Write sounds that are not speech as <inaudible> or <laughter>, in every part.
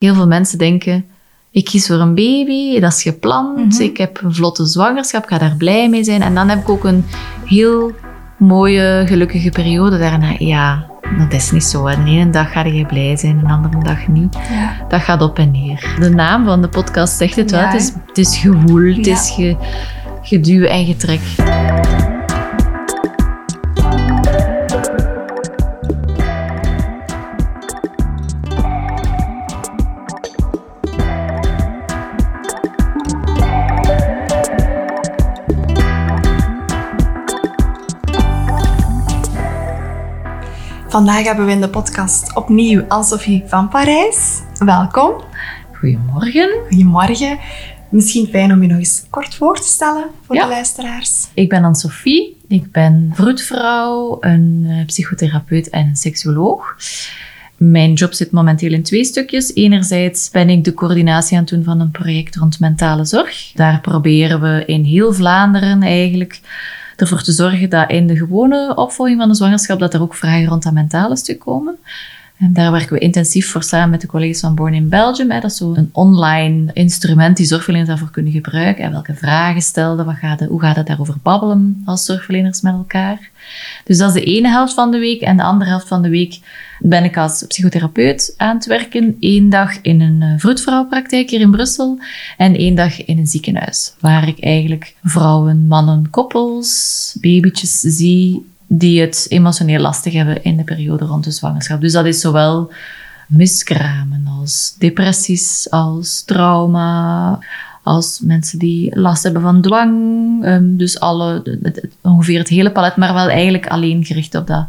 Heel veel mensen denken, ik kies voor een baby, dat is gepland, Mhm. ik heb een vlotte zwangerschap, ik ga daar blij mee zijn. En dan heb ik ook een heel mooie, gelukkige periode daarna. Ja, dat is niet zo. hè. De ene dag ga je blij zijn, de andere dag niet. Ja. Dat gaat op en neer. De naam van de podcast zegt het wel. Het is, het is gewoel, het is ge, geduw en getrek. Vandaag hebben we in de podcast opnieuw Anne-Sophie van Parijs. Welkom. Goedemorgen. Goedemorgen. Misschien fijn om je nog eens kort voor te stellen voor Ja. de luisteraars. Ik ben Anne-Sophie. Ik ben vroedvrouw, een eh, psychotherapeut en een seksuoloog. Mijn job zit momenteel in twee stukjes. Enerzijds ben ik de coördinatie aan het doen van een project rond mentale zorg. Daar proberen we in heel Vlaanderen eigenlijk ervoor te zorgen dat in de gewone opvolging van de zwangerschap dat er ook vragen rond dat mentale stuk komen. En daar werken we intensief voor samen met de collega's van Born in Belgium. Dat is zo'n online instrument die zorgverleners daarvoor kunnen gebruiken. En welke vragen stelden, wat gaat het, hoe gaat het daarover babbelen als zorgverleners met elkaar. Dus dat is de ene helft van de week. En de andere helft van de week ben ik als psychotherapeut aan het werken. Eén dag in een eh, vroedvrouwpraktijk hier in Brussel. En één dag in een ziekenhuis. Waar ik eigenlijk vrouwen, mannen, koppels, babytjes zie die het emotioneel lastig hebben in de periode rond de zwangerschap. Dus dat is zowel miskramen als depressies, als trauma, als mensen die last hebben van dwang. Ehm, dus alle, ongeveer het hele palet, maar wel eigenlijk alleen gericht op dat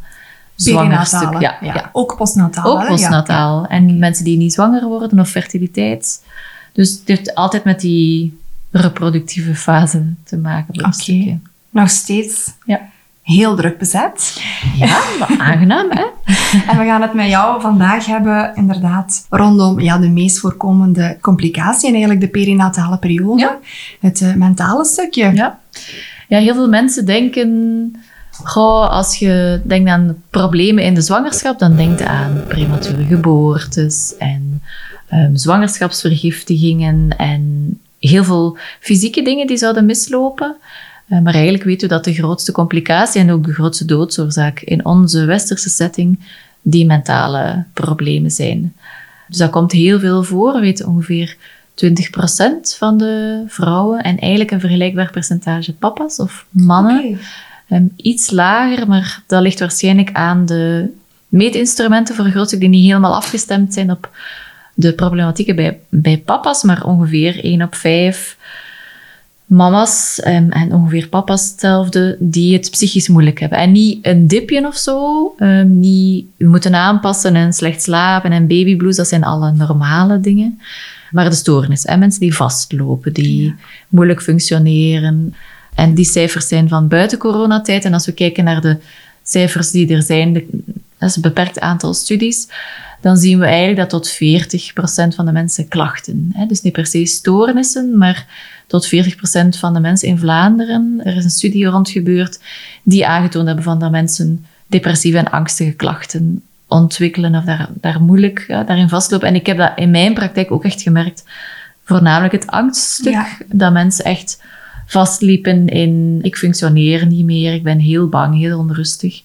Perinatale. Ja, ja. Ook postnataal. Ook postnataal. En mensen die niet zwanger worden of fertiliteit. Dus het heeft altijd met die reproductieve fase te maken. Oké. stukje. Nog steeds Ja. heel druk bezet. Ja, <laughs> aangenaam, hè? En we gaan het met jou vandaag hebben, inderdaad, rondom ja, de meest voorkomende complicatie en eigenlijk de perinatale periode. Ja. Het eh, mentale stukje. Ja. ja, heel veel mensen denken... Goh, als je denkt aan problemen in de zwangerschap, dan denk aan premature geboortes en ehm, zwangerschapsvergiftigingen en heel veel fysieke dingen die zouden mislopen. Eh, maar eigenlijk weten we dat de grootste complicatie en ook de grootste doodsoorzaak in onze westerse setting die mentale problemen zijn. Dus dat komt heel veel voor. We weten ongeveer 20% van de vrouwen en eigenlijk een vergelijkbaar percentage papa's of mannen. Ehm, iets lager, maar dat ligt waarschijnlijk aan de meetinstrumenten voor een groot stuk die niet helemaal afgestemd zijn op de problematieken bij, bij papa's, maar ongeveer 1 op 5 mama's ehm, en ongeveer papa's hetzelfde, die het psychisch moeilijk hebben. En niet een dipje of zo, ehm, niet moeten aanpassen en slecht slapen en babyblues, dat zijn alle normale dingen. Maar de stoornis, hè? mensen die vastlopen, die moeilijk functioneren. En die cijfers zijn van buiten coronatijd. En als we kijken naar de cijfers die er zijn, de- dat is een beperkt aantal studies, dan zien we eigenlijk dat tot 40% van de mensen klachten. Hè? Dus niet per se stoornissen, maar tot 40% van de mensen in Vlaanderen, er is een studie rond gebeurd, die aangetoond hebben van dat mensen depressieve en angstige klachten ontwikkelen of daar, daar moeilijk ja, daarin vastlopen. En ik heb dat in mijn praktijk ook echt gemerkt, voornamelijk het angststuk, Ja. dat mensen echt vastliepen in ik functioneer niet meer, ik ben heel bang, heel onrustig.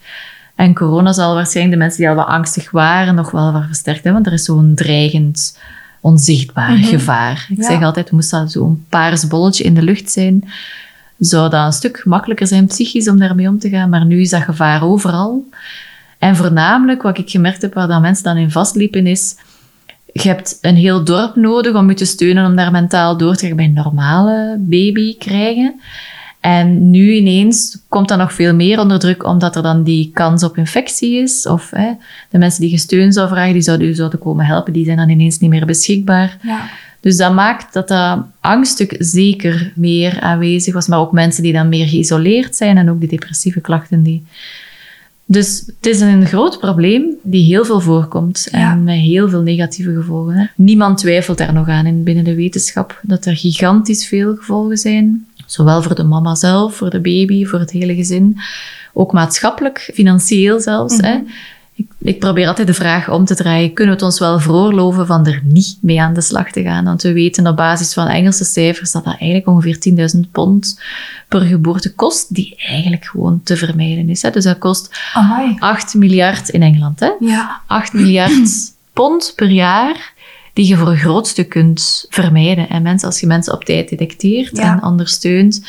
En corona zal waarschijnlijk de mensen die al wat angstig waren nog wel wat versterkt hebben, want er is zo'n dreigend, onzichtbaar Mhm. gevaar. Ik Ja. zeg altijd, moest dat zo'n paars bolletje in de lucht zijn, zou dat een stuk makkelijker zijn psychisch om daarmee om te gaan, maar nu is dat gevaar overal. En voornamelijk, wat ik gemerkt heb, waar dat mensen dan in vastliepen, is je hebt een heel dorp nodig om je te steunen om daar mentaal door te gaan bij een normale baby krijgen. En nu ineens komt dat nog veel meer onder druk, omdat er dan die kans op infectie is. Of hè, de mensen die je steun zou vragen, die zouden u zouden komen helpen, die zijn dan ineens niet meer beschikbaar. Ja. Dus dat maakt dat dat angststuk zeker meer aanwezig was, maar ook mensen die dan meer geïsoleerd zijn en ook die depressieve klachten. Die... Dus het is een groot probleem die heel veel voorkomt Ja. en met heel veel negatieve gevolgen. Hè. Niemand twijfelt daar nog aan in binnen de wetenschap dat er gigantisch veel gevolgen zijn. Zowel voor de mama zelf, voor de baby, voor het hele gezin. Ook maatschappelijk, financieel zelfs. Mhm. hè. Ik, ik, probeer altijd de vraag om te draaien: kunnen we het ons wel veroorloven van er niet mee aan de slag te gaan? Want we weten op basis van Engelse cijfers dat dat eigenlijk ongeveer 10.000 pond per geboorte kost, die eigenlijk gewoon te vermijden is. Hè? Dus dat kost Amai. 8 miljard in Engeland. Hè? Ja. 8 miljard <clears throat> pond per jaar die je voor een groot stuk kunt vermijden. En mensen, als je mensen op tijd detecteert Ja. en ondersteunt.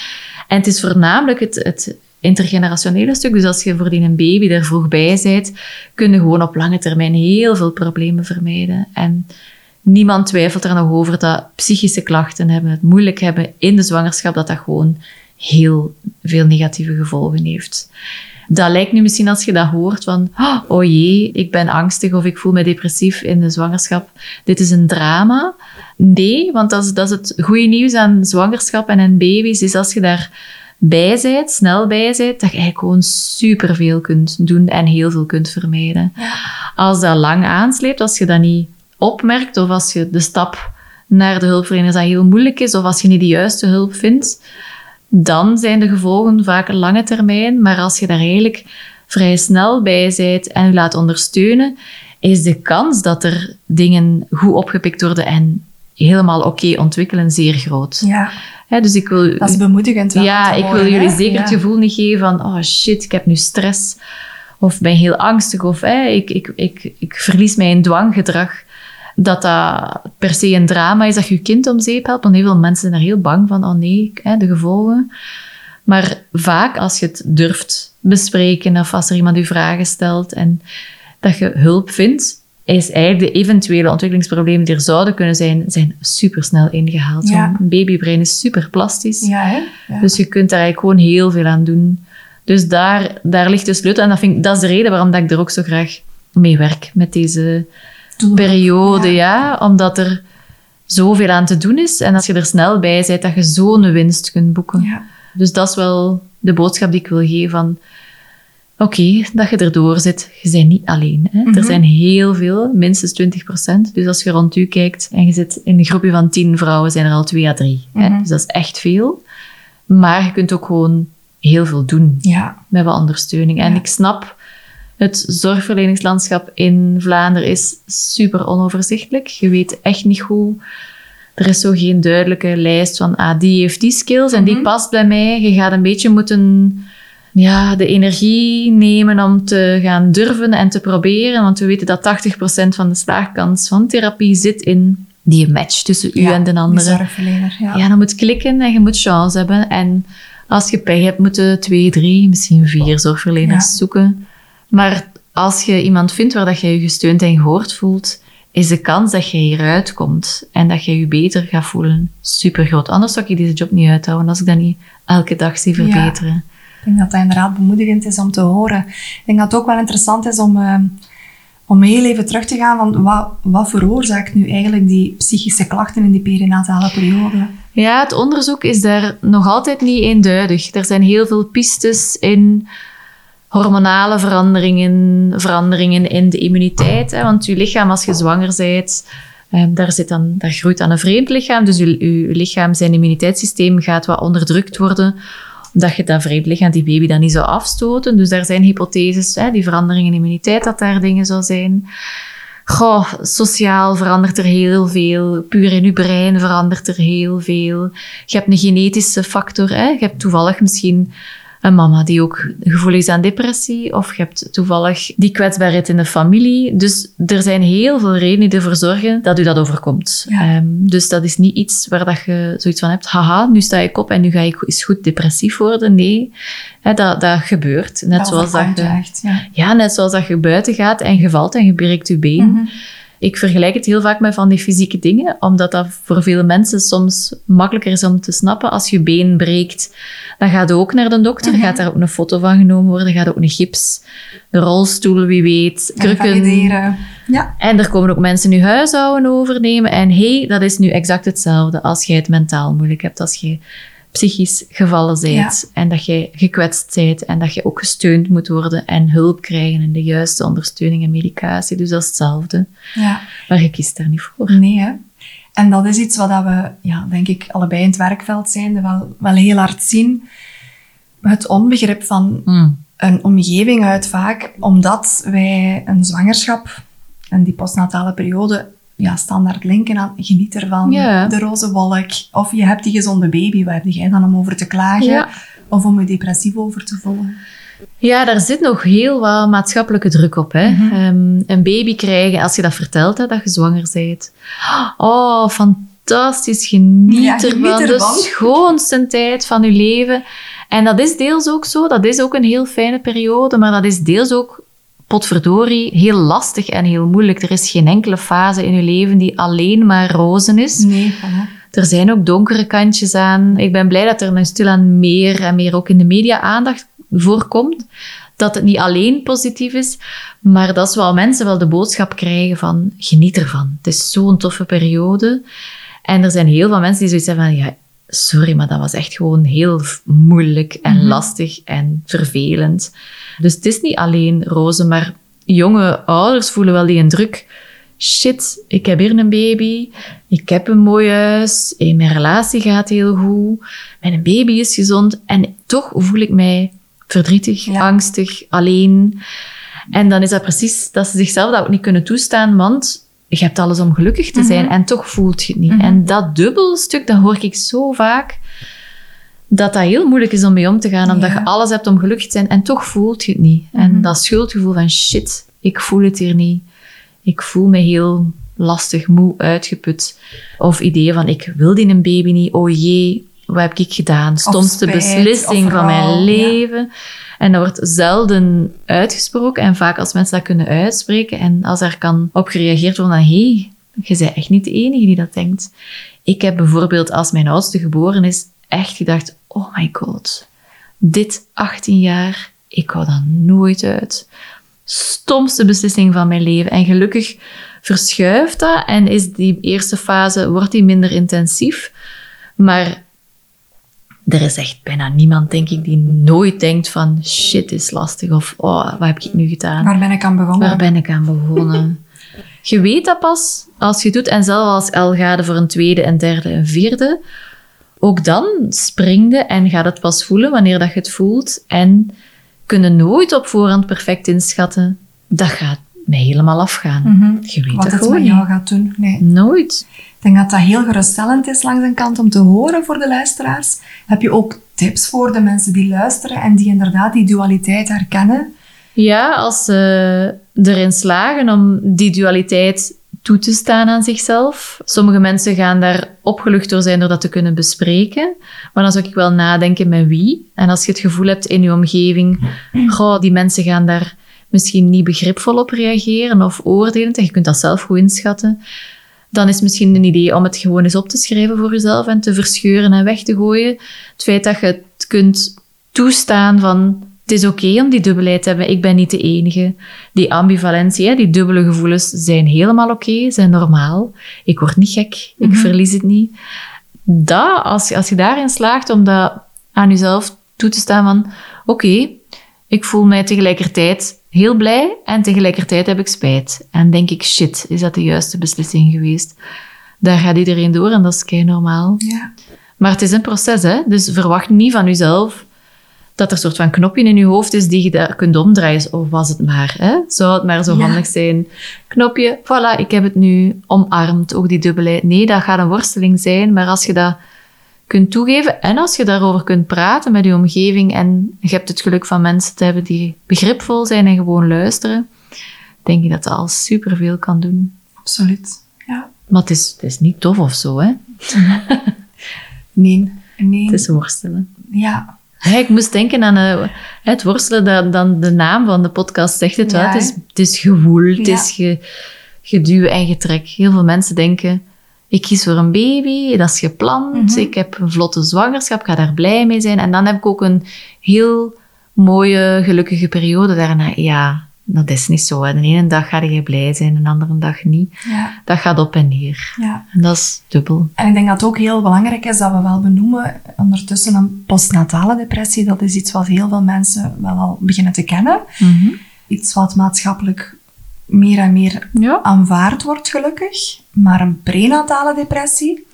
En het is voornamelijk het, het intergenerationele stuk. Dus als je voor die een baby er vroeg bij bent, kun je gewoon op lange termijn heel veel problemen vermijden. En niemand twijfelt er nog over dat psychische klachten hebben, het moeilijk hebben in de zwangerschap, dat dat gewoon heel veel negatieve gevolgen heeft. Dat lijkt nu misschien als je dat hoort van, oh jee, ik ben angstig of ik voel me depressief in de zwangerschap. Dit is een drama. Nee, want dat is, dat is het goede nieuws aan zwangerschap en aan baby's, is als je daar bij bent, snel bij bent, dat je eigenlijk gewoon superveel kunt doen en heel veel kunt vermijden. Als dat lang aansleept, als je dat niet opmerkt of als je de stap naar de hulpverleners dat heel moeilijk is of als je niet de juiste hulp vindt, dan zijn de gevolgen vaak een lange termijn. Maar als je daar eigenlijk vrij snel bij bent en je laat ondersteunen, is de kans dat er dingen goed opgepikt worden en helemaal oké ontwikkelen zeer groot. Ja, dus ik wil, dat is bemoedigend. wel ja, ik wil jullie hè? zeker het gevoel niet geven van, oh shit, ik heb nu stress. Of ben heel angstig. Of hè, ik, ik, ik, ik verlies mijn dwanggedrag. Dat dat per se een drama is dat je je kind om zeep helpt. Want heel veel mensen zijn er heel bang van. Oh nee, hè, de gevolgen. Maar vaak als je het durft bespreken of als er iemand je vragen stelt en dat je hulp vindt, is eigenlijk de eventuele ontwikkelingsproblemen die er zouden kunnen zijn, zijn supersnel ingehaald. Ja. Zo'n babybrein is super plastisch. Ja, hè? Ja. Dus je kunt daar eigenlijk gewoon heel veel aan doen. Dus daar, daar ligt de sleutel. En dat, vind ik, dat is de reden waarom dat ik er ook zo graag mee werk met deze periode. Ja. Omdat er zoveel aan te doen is. En als je er snel bij bent, dat je zo'n winst kunt boeken. Ja. Dus dat is wel de boodschap die ik wil geven van... Oké, dat je erdoor zit. Je bent niet alleen. Hè? Mhm. Er zijn heel veel, minstens 20%. Dus als je rond u kijkt en je zit in een groepje van 10 vrouwen, zijn er al twee à drie. Hè? Mhm. Dus dat is echt veel. Maar je kunt ook gewoon heel veel doen Ja. met wat ondersteuning. En Ja. ik snap, het zorgverleningslandschap in Vlaanderen is super onoverzichtelijk. Je weet echt niet hoe. Er is zo geen duidelijke lijst van, ah, die heeft die skills en die Mhm. past bij mij. Je gaat een beetje moeten ja, de energie nemen om te gaan durven en te proberen. Want we weten dat 80% van de slaagkans van therapie zit in die match tussen u Ja, en de andere. zorgverlener, ja. Ja, dan moet klikken en je moet chance hebben. En als je pech hebt, moeten twee, drie, misschien vier zorgverleners Ja. zoeken. Maar als je iemand vindt waar dat je je gesteund en gehoord voelt, is de kans dat je hieruit komt en dat je je beter gaat voelen super groot. Anders zou ik deze job niet uithouden als ik dat niet elke dag zie verbeteren. Denk dat dat inderdaad bemoedigend is om te horen. Ik denk dat het ook wel interessant is om, eh, om heel even terug te gaan van wat, wat veroorzaakt nu eigenlijk die psychische klachten in die perinatale periode? Ja, het onderzoek is daar nog altijd niet eenduidig. Er zijn heel veel pistes in hormonale veranderingen, veranderingen in de immuniteit. Hè, want je lichaam, als je zwanger bent, eh, daar, zit dan, daar groeit dan een vreemd lichaam. Dus je, je lichaam, zijn immuniteitssysteem gaat wat onderdrukt worden omdat je dat vreemd lichaam, die baby, dan niet zou afstoten. Dus daar zijn hypotheses, hè, die veranderingen in immuniteit, dat daar dingen zou zijn. Goh, sociaal verandert er heel veel. Puur in je brein verandert er heel veel. Je hebt een genetische factor. Hè? Je hebt toevallig misschien een mama die ook gevoelig is aan depressie. Of je hebt toevallig die kwetsbaarheid in de familie. Dus er zijn heel veel redenen die ervoor zorgen dat u dat overkomt. Ja. Ehm, dus dat is niet iets waar dat je zoiets van hebt. Haha, nu sta ik op en nu ga ik eens goed depressief worden. Nee, dat, dat gebeurt. Net Dat zoals dat je echt, ja. Ja, net zoals dat je buiten gaat en je valt en je breekt je been. Mhm. Ik vergelijk het heel vaak met van die fysieke dingen, omdat dat voor veel mensen soms makkelijker is om te snappen. Als je been breekt, dan gaat je ook naar de dokter, Mhm. gaat daar ook een foto van genomen worden, gaat ook een gips, de rolstoel, wie weet, En krukken. valideren. Ja. En er komen ook mensen nu huishouden overnemen. En hey, dat is nu exact hetzelfde als jij het mentaal moeilijk hebt, als je psychisch gevallen bent en dat je gekwetst bent en dat je ook gesteund moet worden en hulp krijgen en de juiste ondersteuning en medicatie. Dus dat is hetzelfde. ja. Maar je kiest daar niet voor. Nee, hè. En dat is iets wat we, ja, denk ik, allebei in het werkveld zijn, wel, wel heel hard zien. Het onbegrip van Hmm. een omgeving uit vaak, omdat wij een zwangerschap en die postnatale periode ja, standaard linken aan geniet ervan, Ja. de roze wolk. Of je hebt die gezonde baby, waar heb jij dan om over te klagen? Ja. Of om je depressief over te voelen? Ja, daar zit nog heel wat maatschappelijke druk op. Hè? Mhm. Ehm, een baby krijgen, als je dat vertelt, hè, dat je zwanger bent. Oh, fantastisch, geniet Ja, geniet ervan. ervan. De schoonste tijd van je leven. En dat is deels ook zo. Dat is ook een heel fijne periode, maar dat is deels ook, potverdorie, heel lastig en heel moeilijk. Er is geen enkele fase in je leven die alleen maar rozen is. Nee, voilà. Er zijn ook donkere kantjes aan. Ik ben blij dat er nu stilaan meer en meer ook in de media aandacht voor komt. Dat het niet alleen positief is, maar dat wel mensen wel de boodschap krijgen van geniet ervan. Het is zo'n toffe periode. En er zijn heel veel mensen die zoiets hebben van ja, sorry, maar dat was echt gewoon heel moeilijk en Mhm. lastig en vervelend. Dus het is niet alleen roze, maar jonge ouders voelen wel die druk. Shit, ik heb hier een baby, ik heb een mooi huis, eh, mijn relatie gaat heel goed, mijn baby is gezond en toch voel ik mij verdrietig, Ja. angstig, alleen. En dan is dat precies dat ze zichzelf dat ook niet kunnen toestaan, want je hebt alles om gelukkig te zijn Mhm. en toch voelt je het niet. Mhm. En dat dubbelstuk, dat hoor ik zo vaak, dat dat heel moeilijk is om mee om te gaan, omdat Ja. je alles hebt om gelukkig te zijn en toch voelt je het niet. En Mhm. dat schuldgevoel van shit, ik voel het hier niet. Ik voel me heel lastig, moe, uitgeput. Of ideeën van ik wil die een baby niet, oh jee, wat heb ik gedaan? Stomste spijt, beslissing van mijn ja. leven. En dat wordt zelden uitgesproken. En vaak als mensen dat kunnen uitspreken en als er kan op gereageerd worden, dan hé, hey, je bent echt niet de enige die dat denkt. Ik heb bijvoorbeeld, als mijn oudste geboren is, echt gedacht, oh my god, dit 18 jaar, ik hou dat nooit uit. Stomste beslissing van mijn leven. En gelukkig verschuift dat en is die eerste fase, wordt die minder intensief. Maar er is echt bijna niemand, denk ik, die nooit denkt van shit is lastig of oh, wat heb ik nu gedaan? Waar ben ik aan begonnen? Waar ben ik aan begonnen? <laughs> je weet dat pas als je doet. En zelfs als al gaat voor een tweede, een derde, een vierde. Ook dan springde en gaat het pas voelen wanneer dat je het voelt. En kunnen nooit op voorhand perfect inschatten. Dat gaat mij helemaal afgaan. Mhm. Je weet Wat dat het gewoon met jou gaat doen. Nee. Nooit. Ik denk dat dat heel geruststellend is langs een kant om te horen voor de luisteraars. Heb je ook tips voor de mensen die luisteren en die inderdaad die dualiteit herkennen? Ja, als ze erin slagen om die dualiteit toe te staan aan zichzelf. Sommige mensen gaan daar opgelucht door zijn door dat te kunnen bespreken. Maar dan zou ik wel nadenken met wie. En als je het gevoel hebt in je omgeving, <clears throat> goh, die mensen gaan daar misschien niet begripvol op reageren of oordelend, en je kunt dat zelf goed inschatten, dan is het misschien een idee om het gewoon eens op te schrijven voor jezelf en te verscheuren en weg te gooien. Het feit dat je het kunt toestaan van het is oké om die dubbelheid te hebben. Ik ben niet de enige. Die ambivalentie, die dubbele gevoelens zijn helemaal oké, zijn normaal. Ik word niet gek, ik Mhm. verlies het niet. Dat, als, als je daarin slaagt om dat aan jezelf toe te staan van oké, ik voel mij tegelijkertijd heel blij en tegelijkertijd heb ik spijt. En denk ik, shit, is dat de juiste beslissing geweest? Daar gaat iedereen door en dat is kei normaal. Ja. Maar het is een proces, hè? dus verwacht niet van jezelf dat er een soort van knopje in je hoofd is die je daar kunt omdraaien. Of was het maar, hè? zou het maar zo Ja. handig zijn. Knopje, voilà, ik heb het nu omarmd, ook die dubbelheid. Nee, dat gaat een worsteling zijn, maar als je dat kunt toegeven en als je daarover kunt praten met je omgeving en je hebt het geluk van mensen te hebben die begripvol zijn en gewoon luisteren, denk ik dat dat al superveel kan doen. Absoluut. Ja. Maar het is, het is niet tof of zo, hè? <laughs> Nee. Nee. Het is worstelen. Ja. Ja, ik moest denken aan eh, het worstelen, dat, dan de naam van de podcast zegt het wel. Ja, Het is, het is gewoel, het is ge, geduw en getrek. Heel veel mensen denken, ik kies voor een baby, dat is gepland, Mhm. ik heb een vlotte zwangerschap, ik ga daar blij mee zijn. En dan heb ik ook een heel mooie, gelukkige periode daarna. Ja, dat is niet zo. hè. De ene dag ga je blij zijn, de andere dag niet. Ja. Dat gaat op en neer. ja. En dat is dubbel. En ik denk dat het ook heel belangrijk is dat we wel benoemen, ondertussen een postnatale depressie, dat is iets wat heel veel mensen wel al beginnen te kennen. Mhm. Iets wat maatschappelijk meer en meer Ja. aanvaard wordt, gelukkig. Maar een prenatale depressie,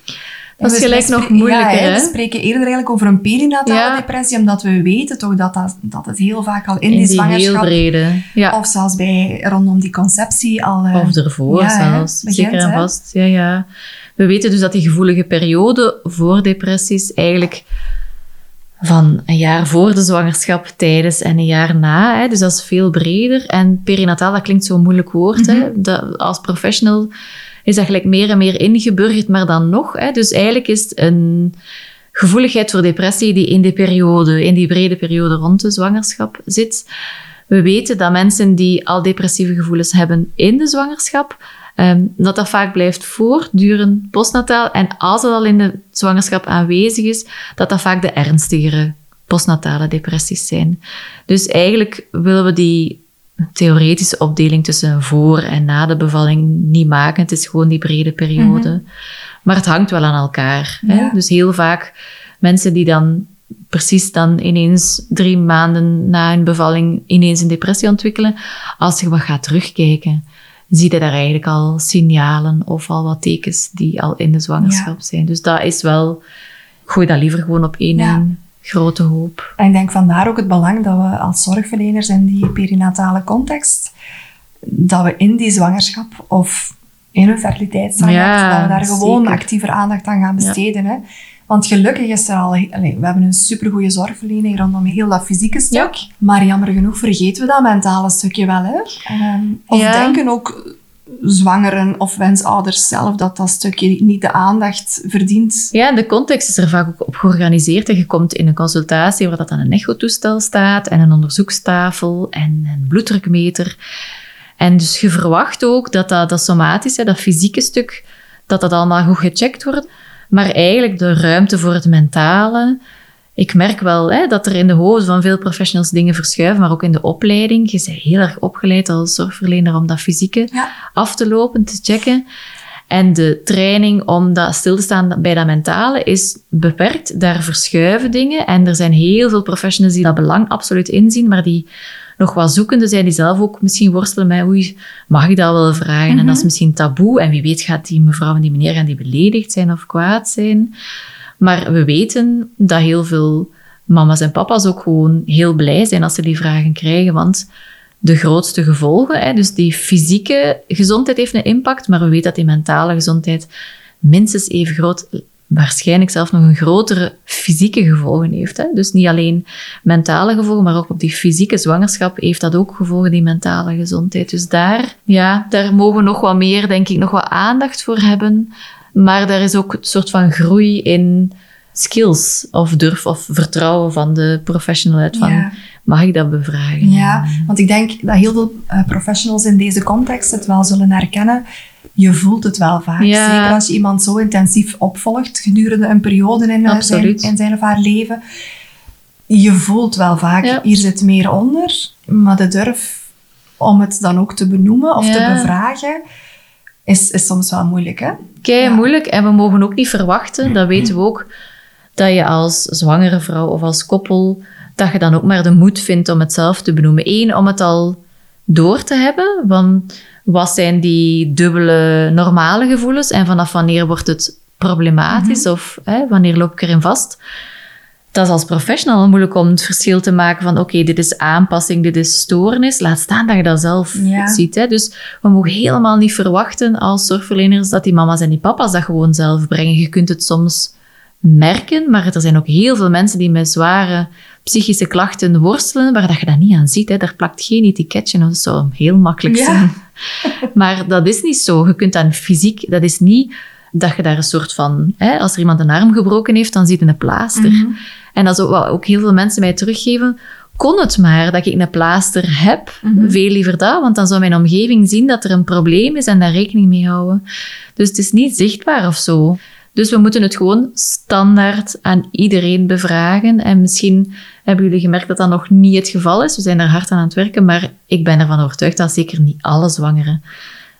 Dat is gelijk nog moeilijker, ja, hè? We spreken eerder eigenlijk over een perinatale Ja. depressie, omdat we weten toch dat, dat, dat het heel vaak al in, In die zwangerschap, brede. Ja. of zelfs bij, rondom die conceptie al... eh, Of ervoor zelfs. begint, Zeker en hè. vast. Ja, ja. We weten dus dat die gevoelige periode voor depressies eigenlijk van een jaar voor de zwangerschap, tijdens en een jaar na. Hè, dus dat is veel breder. En perinataal, dat klinkt zo'n moeilijk woord. hè. Dat, als professional is dat gelijk meer en meer ingeburgerd, maar dan nog. Hè. Dus eigenlijk is het een gevoeligheid voor depressie die in die periode, in die brede periode rond de zwangerschap zit. We weten dat mensen die al depressieve gevoelens hebben in de zwangerschap, ehm, dat dat vaak blijft voortduren postnataal. En als het al in de zwangerschap aanwezig is, dat dat vaak de ernstigere postnatale depressies zijn. Dus eigenlijk willen we die theoretische opdeling tussen voor en na de bevalling niet maken. Het is gewoon die brede periode. Maar het hangt wel aan elkaar. Hè? Dus heel vaak mensen die dan precies dan ineens drie maanden na een bevalling ineens een depressie ontwikkelen. Als je wat gaat terugkijken, zie je daar eigenlijk al signalen of al wat tekens die al in de zwangerschap zijn. Dus dat is wel, gooi dat liever gewoon op één Ja. grote hoop. En ik denk vandaar ook het belang dat we als zorgverleners in die perinatale context, dat we in die zwangerschap of in een fertiliteitstraject, Ja, dat we daar gewoon zeker. actiever aandacht aan gaan besteden. Hè. Want gelukkig is er al, allee, we hebben een supergoeie zorgverlening rondom heel dat fysieke stuk. Maar jammer genoeg vergeten we dat mentale stukje wel. Hè. Ehm, of Ja. denken ook zwangeren of wensouders zelf dat dat stukje niet de aandacht verdient. Ja, de context is er vaak ook op georganiseerd. En je komt in een consultatie waar dat dan een echotoestel staat en een onderzoekstafel en een bloeddrukmeter. En dus je verwacht ook dat dat, dat somatische, dat fysieke stuk, dat dat allemaal goed gecheckt wordt. Maar eigenlijk de ruimte voor het mentale. Ik merk wel hè, dat er in de hoofden van veel professionals dingen verschuiven, maar ook in de opleiding. Je bent heel erg opgeleid als zorgverlener om dat fysieke Ja. af te lopen, te checken. En de training om dat stil te staan bij dat mentale is beperkt. Daar verschuiven dingen. En er zijn heel veel professionals die dat belang absoluut inzien, maar die nog wat zoekende zijn, die zelf ook misschien worstelen met oei, mag ik dat wel vragen? En dat is misschien taboe. En wie weet gaat die mevrouw en die meneer gaan die beledigd zijn of kwaad zijn. Maar we weten dat heel veel mama's en papa's ook gewoon heel blij zijn als ze die vragen krijgen, want de grootste gevolgen, hè, dus die fysieke gezondheid heeft een impact, maar we weten dat die mentale gezondheid minstens even groot, waarschijnlijk zelfs nog een grotere fysieke gevolgen heeft. Hè. Dus niet alleen mentale gevolgen, maar ook op die fysieke zwangerschap heeft dat ook gevolgen, die mentale gezondheid. Dus daar, ja, daar mogen we nog wat meer, denk ik, nog wat aandacht voor hebben. Maar daar is ook een soort van groei in skills of durf of vertrouwen van de professional uit van. Mag ik dat bevragen? Ja, want ik denk dat heel veel eh, professionals in deze context het wel zullen herkennen. Je voelt het wel vaak. Ja. Zeker als je iemand zo intensief opvolgt gedurende een periode in, eh, zijn, in zijn of haar leven. Je voelt wel vaak, Ja. hier zit meer onder. Maar de durf om het dan ook te benoemen of te bevragen, is, is soms wel moeilijk. Hè? Kei moeilijk. En we mogen ook niet verwachten, dat weten we ook, dat je als zwangere vrouw of als koppel, dat je dan ook maar de moed vindt om het zelf te benoemen. Eén, om het al door te hebben, van wat zijn die dubbele normale gevoelens en vanaf wanneer wordt het problematisch of hè, wanneer loop ik erin vast. Dat is als professional al moeilijk om het verschil te maken van oké, dit is aanpassing, dit is stoornis. Laat staan dat je dat zelf Ja. ziet. Hè. Dus we mogen helemaal niet verwachten als zorgverleners dat die mama's en die papa's dat gewoon zelf brengen. Je kunt het soms merken, maar er zijn ook heel veel mensen die met zware psychische klachten worstelen, waar dat je dat niet aan ziet. Hè. Daar plakt geen etiketje, dat zou heel makkelijk Ja. zijn. <laughs> Maar dat is niet zo. Je kunt dan fysiek, dat is niet dat je daar een soort van, hè, als er iemand een arm gebroken heeft, dan ziet je een plaaster. Mhm. En dat is ook wat ook heel veel mensen mij teruggeven. Kon het maar dat ik een plaaster heb, Mhm. veel liever dat, want dan zou mijn omgeving zien dat er een probleem is en daar rekening mee houden. Dus het is niet zichtbaar of zo. Dus we moeten het gewoon standaard aan iedereen bevragen. En misschien hebben jullie gemerkt dat dat nog niet het geval is. We zijn er hard aan aan het werken, maar ik ben ervan overtuigd dat zeker niet alle zwangeren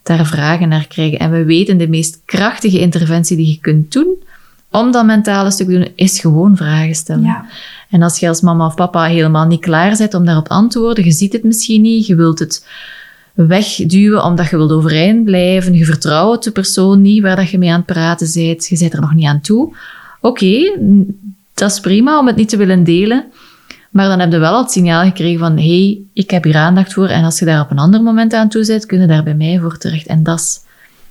daar vragen naar krijgen. En we weten de meest krachtige interventie die je kunt doen om dat mentale stuk te doen, is gewoon vragen stellen. Ja. En als je als mama of papa helemaal niet klaar bent om daarop te antwoorden, je ziet het misschien niet, je wilt het wegduwen omdat je wilt overeind blijven. Je vertrouwt de persoon niet waar dat je mee aan het praten bent. Je bent er nog niet aan toe. Oké, dat is prima om het niet te willen delen. Maar dan heb je wel het signaal gekregen van, hey, ik heb hier aandacht voor. En als je daar op een ander moment aan toe zit, kun je daar bij mij voor terecht. En dat is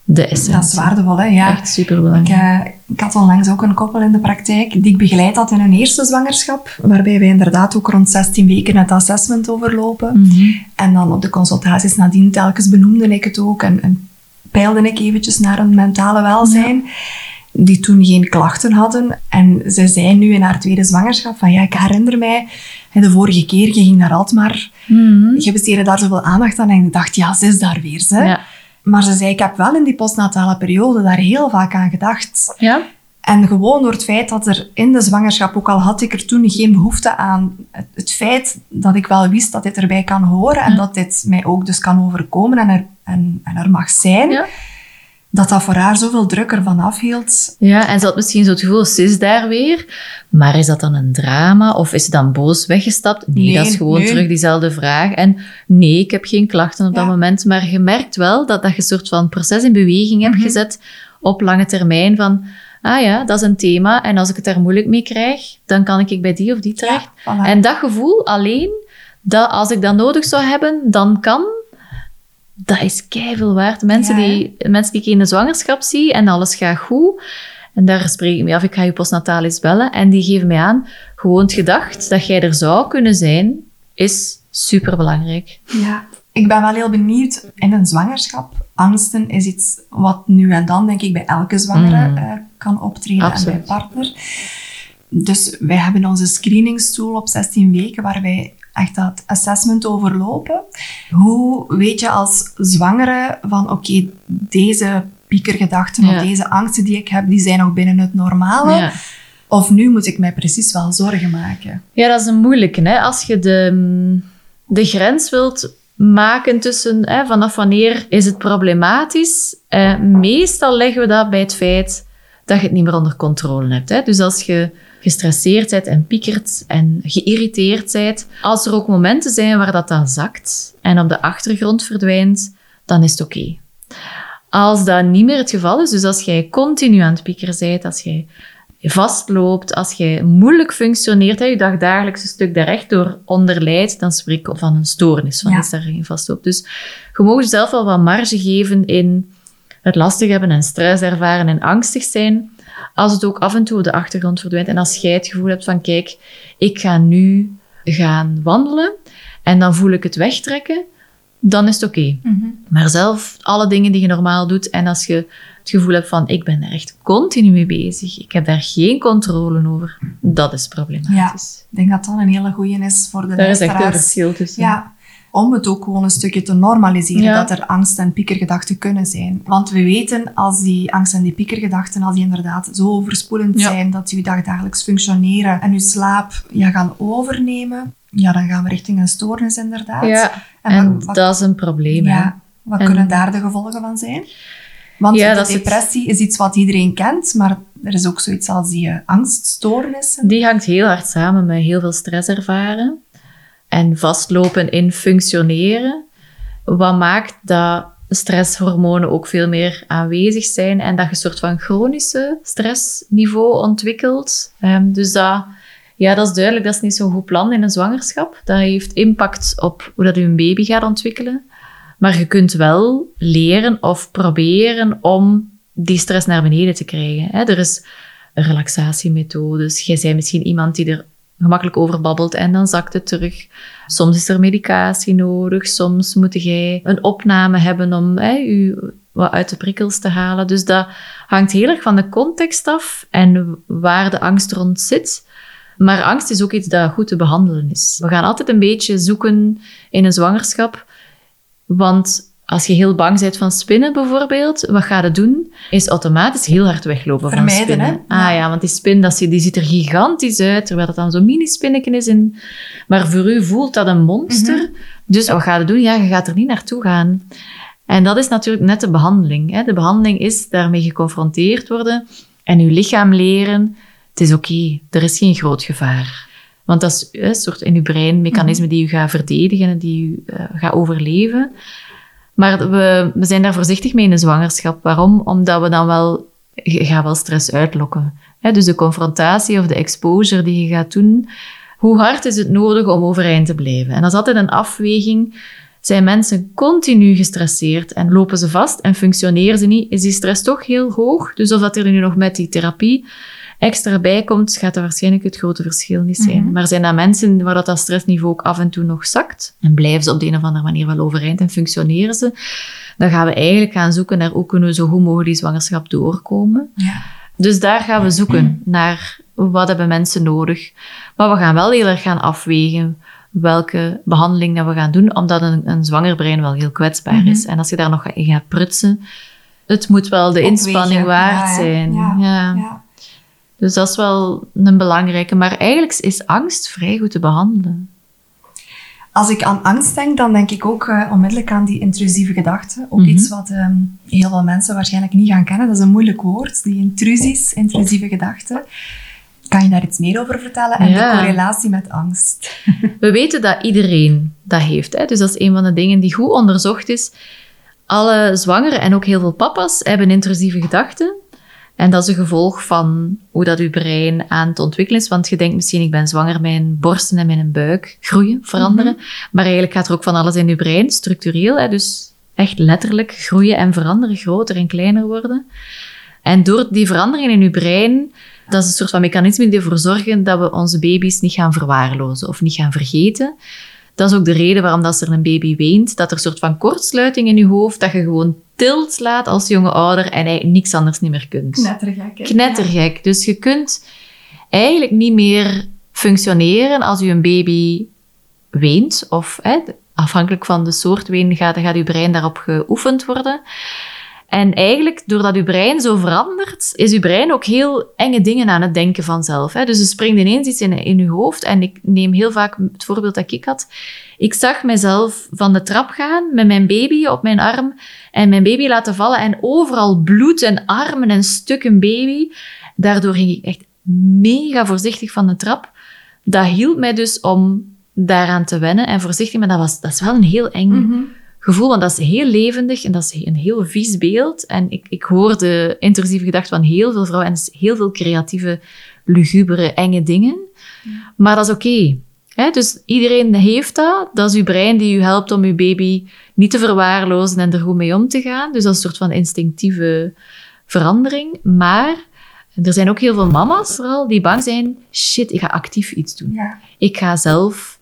de essentie. Dat is waardevol, hè? Ja. Echt superbelangrijk. Ik, uh, ik had onlangs ook een koppel in de praktijk die ik begeleid had in hun eerste zwangerschap, waarbij wij inderdaad ook rond 16 weken het assessment overlopen. Mhm. En dan op de consultaties nadien telkens benoemde ik het ook en, en peilde ik eventjes naar hun mentale welzijn. Die toen geen klachten hadden. En ze zei nu in haar tweede zwangerschap van ja, ik herinner mij, de vorige keer, je ging naar Alkmaar, Mhm. je besteedde daar zoveel aandacht aan en ik dacht, ja, ze is daar weer. Ze. Ja. Maar ze zei, ik heb wel in die postnatale periode daar heel vaak aan gedacht. Ja? En gewoon door het feit dat er in de zwangerschap, ook al had ik er toen geen behoefte aan, het, het feit dat ik wel wist dat dit erbij kan horen en Ja. dat dit mij ook dus kan overkomen en er, en, en er mag zijn, Ja. Dat dat voor haar zoveel druk ervan afhield. Ja, en ze had misschien zo het gevoel, ze is daar weer. Maar is dat dan een drama? Of is ze dan boos weggestapt? Nee, Nee, dat is gewoon nee. terug diezelfde vraag. En nee, ik heb geen klachten op dat moment. Maar je merkt wel dat, dat je een soort van proces in beweging hebt Mhm. gezet op lange termijn van... Ah ja, dat is een thema. En als ik het daar moeilijk mee krijg, dan kan ik bij die of die terecht. Ja, voilà. En dat gevoel alleen, dat als ik dat nodig zou hebben, dan kan, dat is keiveel waard. Mensen, Ja, die, mensen die ik in de zwangerschap zie en alles gaat goed, en daar spreek ik mee af, ik ga je postnataal eens bellen, en die geven mij aan, gewoon het gedacht dat jij er zou kunnen zijn, is superbelangrijk. Ja, ik ben wel heel benieuwd in een zwangerschap. Angsten is iets wat nu en dan, denk ik, bij elke zwangere Mm. eh, kan optreden Absoluut. en bij partner. Dus wij hebben onze screeningstoel op 16 weken, waar wij echt dat assessment overlopen. Hoe weet je als zwangere van, oké, deze piekergedachten Ja. of deze angsten die ik heb, die zijn nog binnen het normale? Ja. Of nu moet ik mij precies wel zorgen maken? Ja, dat is een moeilijke. Hè? Als je de, de grens wilt maken tussen hè, vanaf wanneer is het problematisch, eh, meestal leggen we dat bij het feit dat je het niet meer onder controle hebt. Hè? Dus als je gestresseerd bent en piekert en geïrriteerd bent, als er ook momenten zijn waar dat dan zakt en op de achtergrond verdwijnt, dan is het oké. Als dat niet meer het geval is, dus als jij continu aan het piekeren bent, als jij vastloopt, als jij moeilijk functioneert, hè, je dagdagelijkse stuk daar echt door onderlijdt, dan spreek ik van een stoornis, van Ja. iets daar geen vastloop. Dus je mag jezelf wel wat marge geven in het lastig hebben en stress ervaren en angstig zijn, als het ook af en toe op de achtergrond verdwijnt. En als jij het gevoel hebt van, kijk, ik ga nu gaan wandelen en dan voel ik het wegtrekken, dan is het oké. Maar zelf, alle dingen die je normaal doet, en als je het gevoel hebt van, ik ben er echt continu mee bezig, ik heb daar geen controle over, dat is problematisch. Ik denk dat dat een hele goeie is voor de Daar is echt een verschil tussen. Ja, om het ook gewoon een stukje te normaliseren Ja. dat er angst- en piekergedachten kunnen zijn. Want we weten als die angst en die piekergedachten, als die inderdaad zo overspoelend Ja. zijn dat je dagdagelijks functioneren en je slaap ja, gaan overnemen, ja, dan gaan we richting een stoornis inderdaad. Ja, En en wat- wat- dat is een probleem. hè. ja, wat En- kunnen daar de gevolgen van zijn? Want Ja, de dat is het. depressie is iets wat iedereen kent, maar er is ook zoiets als die eh, angststoornissen. Die hangt heel hard samen met heel veel stress ervaren en vastlopen in functioneren. Wat maakt dat stresshormonen ook veel meer aanwezig zijn en dat je een soort van chronische stressniveau ontwikkelt. Ehm, dus dat, ja, dat is duidelijk, dat is niet zo'n goed plan in een zwangerschap. Dat heeft impact op hoe dat je een baby gaat ontwikkelen. Maar je kunt wel leren of proberen om die stress naar beneden te krijgen. Hè. Er is relaxatiemethodes. Jij bent misschien iemand die er gemakkelijk over babbelt en dan zakt het terug. Soms is er medicatie nodig. Soms moet jij een opname hebben om je wat uit de prikkels te halen. Dus dat hangt heel erg van de context af en waar de angst rond zit. Maar angst is ook iets dat goed te behandelen is. We gaan altijd een beetje zoeken in een zwangerschap. Want als je heel bang bent van spinnen bijvoorbeeld, wat ga je doen? Is automatisch heel hard weglopen Vermijden, van spinnen. hè? Ah Ja. ja, want die spin dat, die ziet er gigantisch uit, terwijl het dan zo'n mini-spinnetje is. In, maar voor u voelt dat een monster. Mhm. Dus wat ga je doen? Ja, je gaat er niet naartoe gaan. En dat is natuurlijk net de behandeling. Hè? De behandeling is daarmee geconfronteerd worden en uw lichaam leren, het is oké, er is geen groot gevaar. Want dat is een soort in uw brein mechanisme die u gaat verdedigen en die u eh, gaat overleven. Maar we, we zijn daar voorzichtig mee in de zwangerschap. Waarom? Omdat we dan wel... Je gaat wel stress uitlokken. Dus de confrontatie of de exposure die je gaat doen... Hoe hard is het nodig om overeind te blijven? En dat is altijd een afweging. Zijn mensen continu gestresseerd en lopen ze vast en functioneren ze niet? Is die stress toch heel hoog? Dus of dat er nu nog met die therapie extra bij komt, gaat dat waarschijnlijk het grote verschil niet zijn. Mhm. Maar zijn dat mensen waar dat, dat stressniveau ook af en toe nog zakt en blijven ze op de een of andere manier wel overeind en functioneren ze, dan gaan we eigenlijk gaan zoeken naar hoe kunnen we zo goed mogelijk die zwangerschap doorkomen. Ja. Dus daar gaan we zoeken naar wat hebben mensen nodig. Maar we gaan wel heel erg gaan afwegen welke behandeling dat we gaan doen, omdat een, een zwanger brein wel heel kwetsbaar Mhm. is. En als je daar nog in gaat prutsen, het moet wel de Opwegen. inspanning waard Ja, zijn. Ja. Dus dat is wel een belangrijke. Maar eigenlijk is angst vrij goed te behandelen. Als ik aan angst denk, dan denk ik ook eh, onmiddellijk aan die intrusieve gedachten. Ook Mhm. iets wat ehm, heel veel mensen waarschijnlijk niet gaan kennen. Dat is een moeilijk woord, die intrusies, intrusieve gedachten. Kan je daar iets meer over vertellen? En Ja. de correlatie met angst. <laughs> We weten dat iedereen dat heeft. Hè? Dus dat is een van de dingen die goed onderzocht is. Alle zwangeren en ook heel veel papa's hebben intrusieve gedachten. En dat is een gevolg van hoe dat uw brein aan het ontwikkelen is. Want je denkt misschien, ik ben zwanger, mijn borsten en mijn buik groeien, veranderen. Maar eigenlijk gaat er ook van alles in uw brein, structureel. Hè? Dus echt letterlijk groeien en veranderen, groter en kleiner worden. En door die veranderingen in uw brein, dat is een soort van mechanisme die ervoor zorgen dat we onze baby's niet gaan verwaarlozen of niet gaan vergeten. Dat is ook de reden waarom dat als er een baby weent, dat er een soort van kortsluiting in je hoofd, dat je gewoon tilt slaat als jonge ouder en eigenlijk niks anders niet meer kunt. Knettergek. hè? Knettergek. Dus je kunt eigenlijk niet meer functioneren als je een baby weent. Of hè, afhankelijk van de soort ween gaat, gaat je brein daarop geoefend worden. En eigenlijk, doordat je brein zo verandert, is je brein ook heel enge dingen aan het denken vanzelf. Hè? Dus er springt ineens iets in, in je hoofd. En ik neem heel vaak het voorbeeld dat ik had. Ik zag mezelf van de trap gaan met mijn baby op mijn arm en mijn baby laten vallen en overal bloed en armen en stukken baby. Daardoor ging ik echt mega voorzichtig van de trap. Dat hielp mij dus om daaraan te wennen en voorzichtig, maar dat, was, dat is wel een heel eng Mhm. Gevoel, want dat is heel levendig en dat is een heel vies beeld. En ik, ik hoor de intrusieve gedachten van heel veel vrouwen en heel veel creatieve, lugubere, enge dingen. Maar dat is oké. hè. Dus iedereen heeft dat. Dat is uw brein die u helpt om uw baby niet te verwaarlozen en er goed mee om te gaan. Dus dat is een soort van instinctieve verandering. Maar er zijn ook heel veel mama's vooral die bang zijn. Shit, ik ga actief iets doen. Ja. Ik ga zelf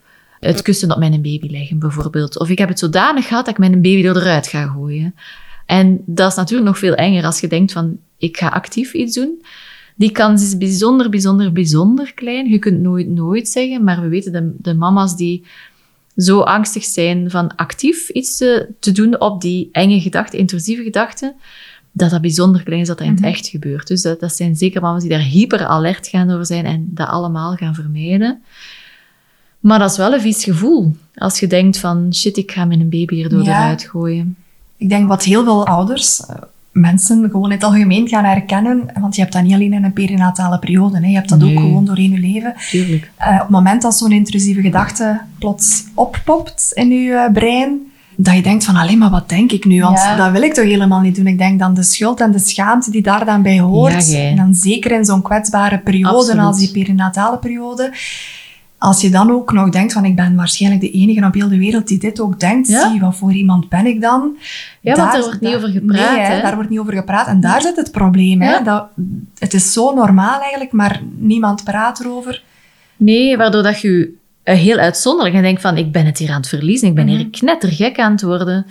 het kussen op mijn baby leggen, bijvoorbeeld. Of ik heb het zodanig gehad dat ik mijn baby er eruit ga gooien. En dat is natuurlijk nog veel enger als je denkt van, ik ga actief iets doen. Die kans is bijzonder, bijzonder, bijzonder klein. Je kunt nooit, nooit zeggen, maar we weten de, de mama's die zo angstig zijn van actief iets te, te doen op die enge gedachten, intrusieve gedachten, dat dat bijzonder klein is dat dat in het Mhm. echt gebeurt. Dus dat, dat zijn zeker mama's die daar hyper alert gaan over zijn en dat allemaal gaan vermijden. Maar dat is wel een vies gevoel. Als je denkt van, shit, ik ga mijn baby hier door Ja. eruit gooien. Ik denk wat heel veel ouders, eh, mensen gewoon in het algemeen gaan herkennen, want je hebt dat niet alleen in een perinatale periode, hè, je hebt dat Nee. ook gewoon doorheen je leven. Tuurlijk. Eh, op het moment dat zo'n intrusieve gedachte plots oppopt in je eh, brein, dat je denkt van, alleen maar wat denk ik nu? Want Ja. dat wil ik toch helemaal niet doen. Ik denk dan de schuld en de schaamte die daar dan bij hoort. Ja, en dan zeker in zo'n kwetsbare periode Absoluut. als die perinatale periode. Als je dan ook nog denkt van, ik ben waarschijnlijk de enige op heel de wereld die dit ook denkt. Ja. Zie, wat voor iemand ben ik dan? Ja, want Daar- er wordt niet over gepraat, Nee, hè, hè? daar wordt niet over gepraat. En daar zit het probleem. Hè? Ja. Dat, het is zo normaal eigenlijk, maar niemand praat erover. Nee, waardoor dat je eh, heel uitzonderlijk en denkt van, ik ben het hier aan het verliezen, ik ben hier Mhm. knettergek aan het worden.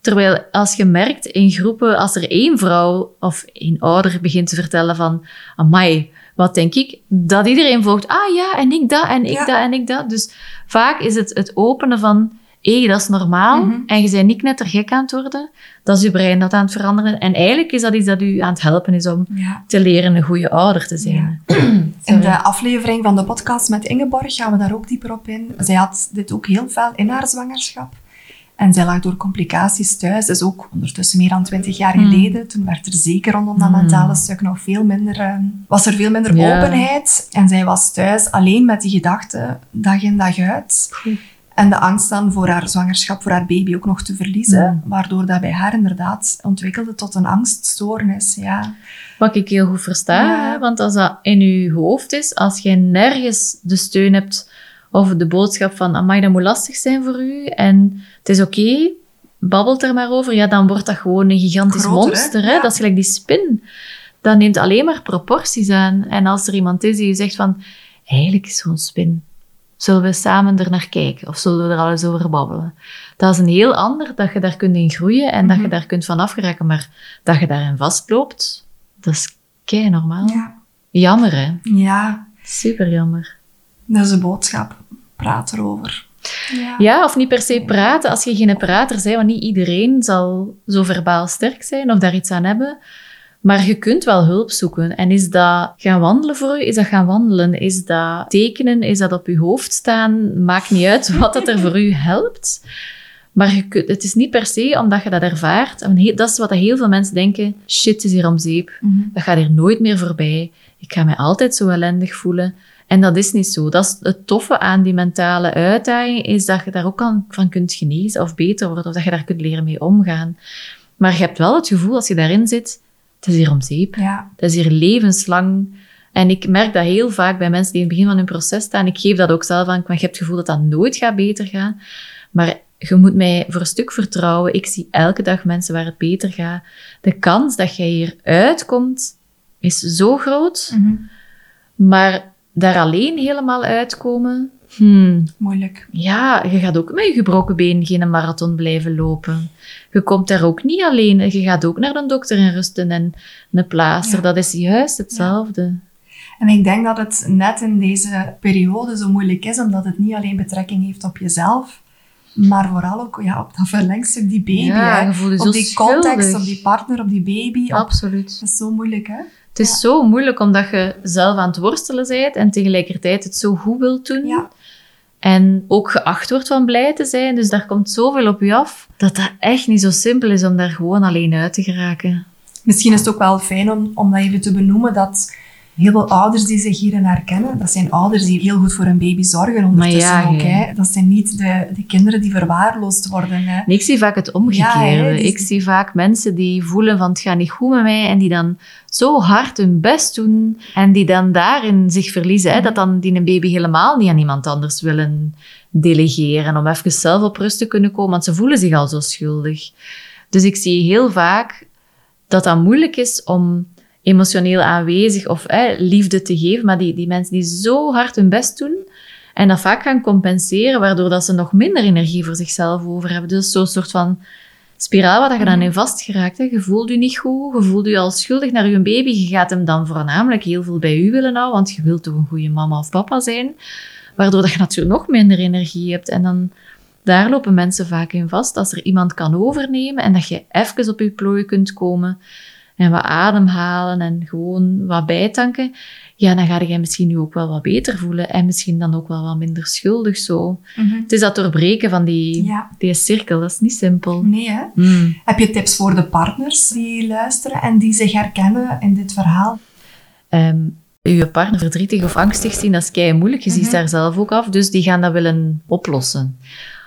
Terwijl als je merkt in groepen, als er één vrouw of één ouder begint te vertellen van, amai, wat denk ik? Dat iedereen volgt, ah ja, en ik dat, en ik Ja. dat, en ik dat. Dus vaak is het het openen van, hé, dat is normaal, Mhm. en je bent niet knettergek aan het worden. Dat is je brein dat aan het veranderen. En eigenlijk is dat iets dat u aan het helpen is om Ja. te leren een goede ouder te zijn. <clears throat> In de aflevering van de podcast met Ingeborg gaan we daar ook dieper op in. Zij had dit ook heel fel in haar zwangerschap. En zij lag door complicaties thuis. Dat is ook ondertussen meer dan twintig jaar Hmm. geleden. Toen werd er zeker rondom dat Hmm. mentale stuk nog veel minder... eh, was er veel minder openheid. En zij was thuis alleen met die gedachten, dag in dag uit. En de angst dan voor haar zwangerschap, voor haar baby ook nog te verliezen. Waardoor dat bij haar inderdaad ontwikkelde tot een angststoornis. Ja. Wat ik heel goed versta, Ja. hè, want als dat in je hoofd is, als je nergens de steun hebt of de boodschap van, amai, dat moet lastig zijn voor u en het is oké, babbelt er maar over, ja, dan wordt dat gewoon een gigantisch Groter, monster. Hè? Ja. Dat is gelijk die spin. Dat neemt alleen maar proporties aan. En als er iemand is die je zegt van, eigenlijk is zo'n spin. Zullen we samen er naar kijken of zullen we er al eens over babbelen? Dat is een heel ander dat je daar kunt in groeien en dat je Mhm. daar kunt van afgeraken, maar dat je daarin vastloopt, dat is kei normaal. Ja. Jammer, hè? ja, Super jammer. dat is de boodschap. Praat erover. Ja. Ja, of niet per se praten als je geen prater bent, want niet iedereen zal zo verbaal sterk zijn of daar iets aan hebben. Maar je kunt wel hulp zoeken. En is dat gaan wandelen voor u? Is dat gaan wandelen? Is dat tekenen? Is dat op je hoofd staan? Maakt niet uit wat dat er voor u helpt. Maar je kunt, het is niet per se omdat je dat ervaart. En he- dat is wat heel veel mensen denken. Shit, is hier om zeep. Mhm. Dat gaat hier nooit meer voorbij. Ik ga mij altijd zo ellendig voelen. En dat is niet zo. Dat is het toffe aan die mentale uitdaging, is dat je daar ook van kunt genezen of beter worden, of dat je daar kunt leren mee omgaan. Maar je hebt wel het gevoel, als je daarin zit, het is hier om zeep. Ja. Dat is hier levenslang. En ik merk dat heel vaak bij mensen die in het begin van hun proces staan. Ik geef dat ook zelf aan, maar je hebt het gevoel dat dat nooit gaat beter gaan. Maar je moet mij voor een stuk vertrouwen. Ik zie elke dag mensen waar het beter gaat. De kans dat jij hier uitkomt, is zo groot. Mhm. Maar daar alleen helemaal uitkomen, hmm, Moeilijk. ja, je gaat ook met je gebroken been geen marathon blijven lopen. Je komt daar ook niet alleen. Je gaat ook naar de dokter en rusten en een plaaster. Ja. Dat is juist hetzelfde. En ik denk dat het net in deze periode zo moeilijk is, omdat het niet alleen betrekking heeft op jezelf, maar vooral ook ja, op dat verlengstuk, die baby. Ja, hè. op zo die context, schuldig. op die partner, op die baby. Op... Absoluut. Dat is zo moeilijk, hè? Het is zo moeilijk omdat je zelf aan het worstelen bent en tegelijkertijd het zo goed wilt doen. Ja. En ook geacht wordt van blij te zijn. Dus daar komt zoveel op je af dat dat echt niet zo simpel is om daar gewoon alleen uit te geraken. Misschien is het ook wel fijn om, om dat even te benoemen, dat heel veel ouders die zich hierin herkennen, dat zijn ouders die heel goed voor hun baby zorgen ondertussen ja, ook. hè. Dat zijn niet de, de kinderen die verwaarloosd worden. Hè? Ik zie vaak het omgekeerde. Ja, die- Ik zie vaak mensen die voelen van het gaat niet goed met mij en die dan zo hard hun best doen en die dan daarin zich verliezen. Hè? Dat dan die een baby helemaal niet aan iemand anders willen delegeren om even zelf op rust te kunnen komen, want ze voelen zich al zo schuldig. Dus ik zie heel vaak dat dat moeilijk is om emotioneel aanwezig of hè, liefde te geven, maar die, die mensen die zo hard hun best doen en dat vaak gaan compenseren, waardoor dat ze nog minder energie voor zichzelf over hebben. Dus zo'n soort van spiraal waar dat je dan in vastgeraakt. Hè. Je voelt je niet goed, je voelt je al schuldig naar je baby. Je gaat hem dan voornamelijk heel veel bij u willen houden, want je wilt toch een goede mama of papa zijn. Waardoor dat je natuurlijk nog minder energie hebt. En dan, daar lopen mensen vaak in vast. Als er iemand kan overnemen en dat je even op je plooi kunt komen en wat ademhalen en gewoon wat bijtanken, ja, dan ga je misschien nu ook wel wat beter voelen en misschien dan ook wel wat minder schuldig zo. Het is dat doorbreken van die, Ja. die cirkel, dat is niet simpel. Nee, hè? Hmm. Heb je tips voor de partners die luisteren en die zich herkennen in dit verhaal? Ehm, je partner verdrietig of angstig zien, dat is kei moeilijk. Je ziet Mhm. daar zelf ook af. Dus die gaan dat willen oplossen.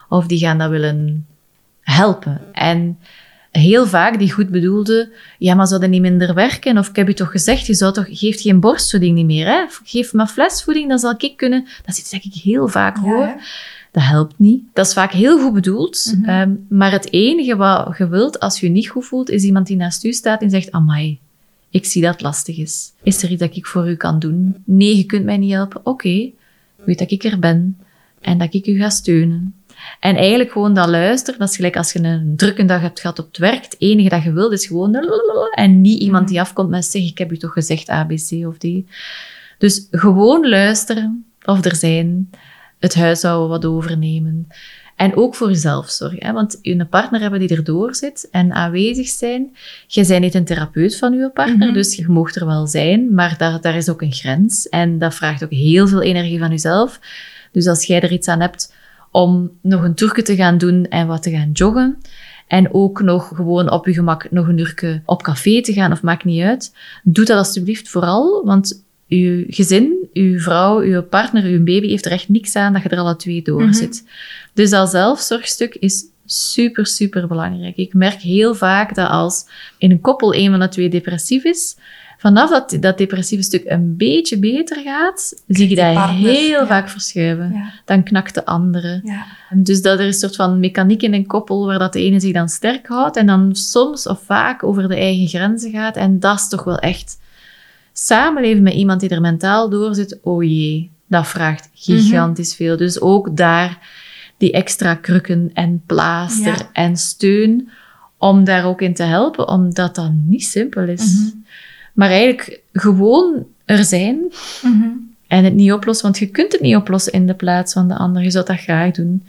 Of die gaan dat willen helpen. En heel vaak die goed bedoelde, ja, maar zou dat niet minder werken? Of ik heb je toch gezegd, je zou toch, geeft geen borstvoeding niet meer, hè? Geef maar flesvoeding, dan zal ik kunnen. Dat is iets dat ik heel vaak hoor. Dat helpt niet. Dat is vaak heel goed bedoeld. Mhm. ehm, maar het enige wat je wilt als je je niet goed voelt, is iemand die naast u staat en zegt, amai, ik zie dat het lastig is. Is er iets dat ik voor u kan doen? Nee, je kunt mij niet helpen. Oké, weet dat ik er ben en dat ik u ga steunen. En eigenlijk gewoon dat luisteren, dat is gelijk als je een drukke dag hebt gehad op het werk. Het enige dat je wilt is gewoon en niet iemand die afkomt met zeg, ik heb u toch gezegd A, B, C of D. Dus gewoon luisteren of er zijn, het huishouden wat overnemen. En ook voor jezelf zorgen. Hè? Want je een partner hebben die erdoor zit en aanwezig zijn. Je bent niet een therapeut van je partner, Mhm. dus je mag er wel zijn, maar daar, daar is ook een grens. En dat vraagt ook heel veel energie van jezelf. Dus als jij er iets aan hebt om nog een toerke te gaan doen en wat te gaan joggen, en ook nog gewoon op je gemak nog een uurtje op café te gaan, of maakt niet uit, doe dat alsjeblieft vooral, want uw gezin, uw vrouw, uw partner, uw baby heeft er echt niks aan dat je er alle twee door Mhm. zit. Dus dat zelfzorgstuk is super, super belangrijk. Ik merk heel vaak dat als in een koppel een van de twee depressief is, vanaf dat dat depressieve stuk een beetje beter gaat, zie je dat heel ja. vaak verschuiven. Ja. Dan knakt de andere. Ja. Dus dat er een soort van mechaniek in een koppel waar dat de ene zich dan sterk houdt en dan soms of vaak over de eigen grenzen gaat. En dat is toch wel echt samenleven met iemand die er mentaal door zit. Oh jee, dat vraagt gigantisch veel. Dus ook daar die extra krukken en plaaster en steun om daar ook in te helpen, omdat dat niet simpel is. Mhm. Maar eigenlijk gewoon er zijn Mhm. en het niet oplossen, want je kunt het niet oplossen in de plaats van de ander. Je zou dat graag doen.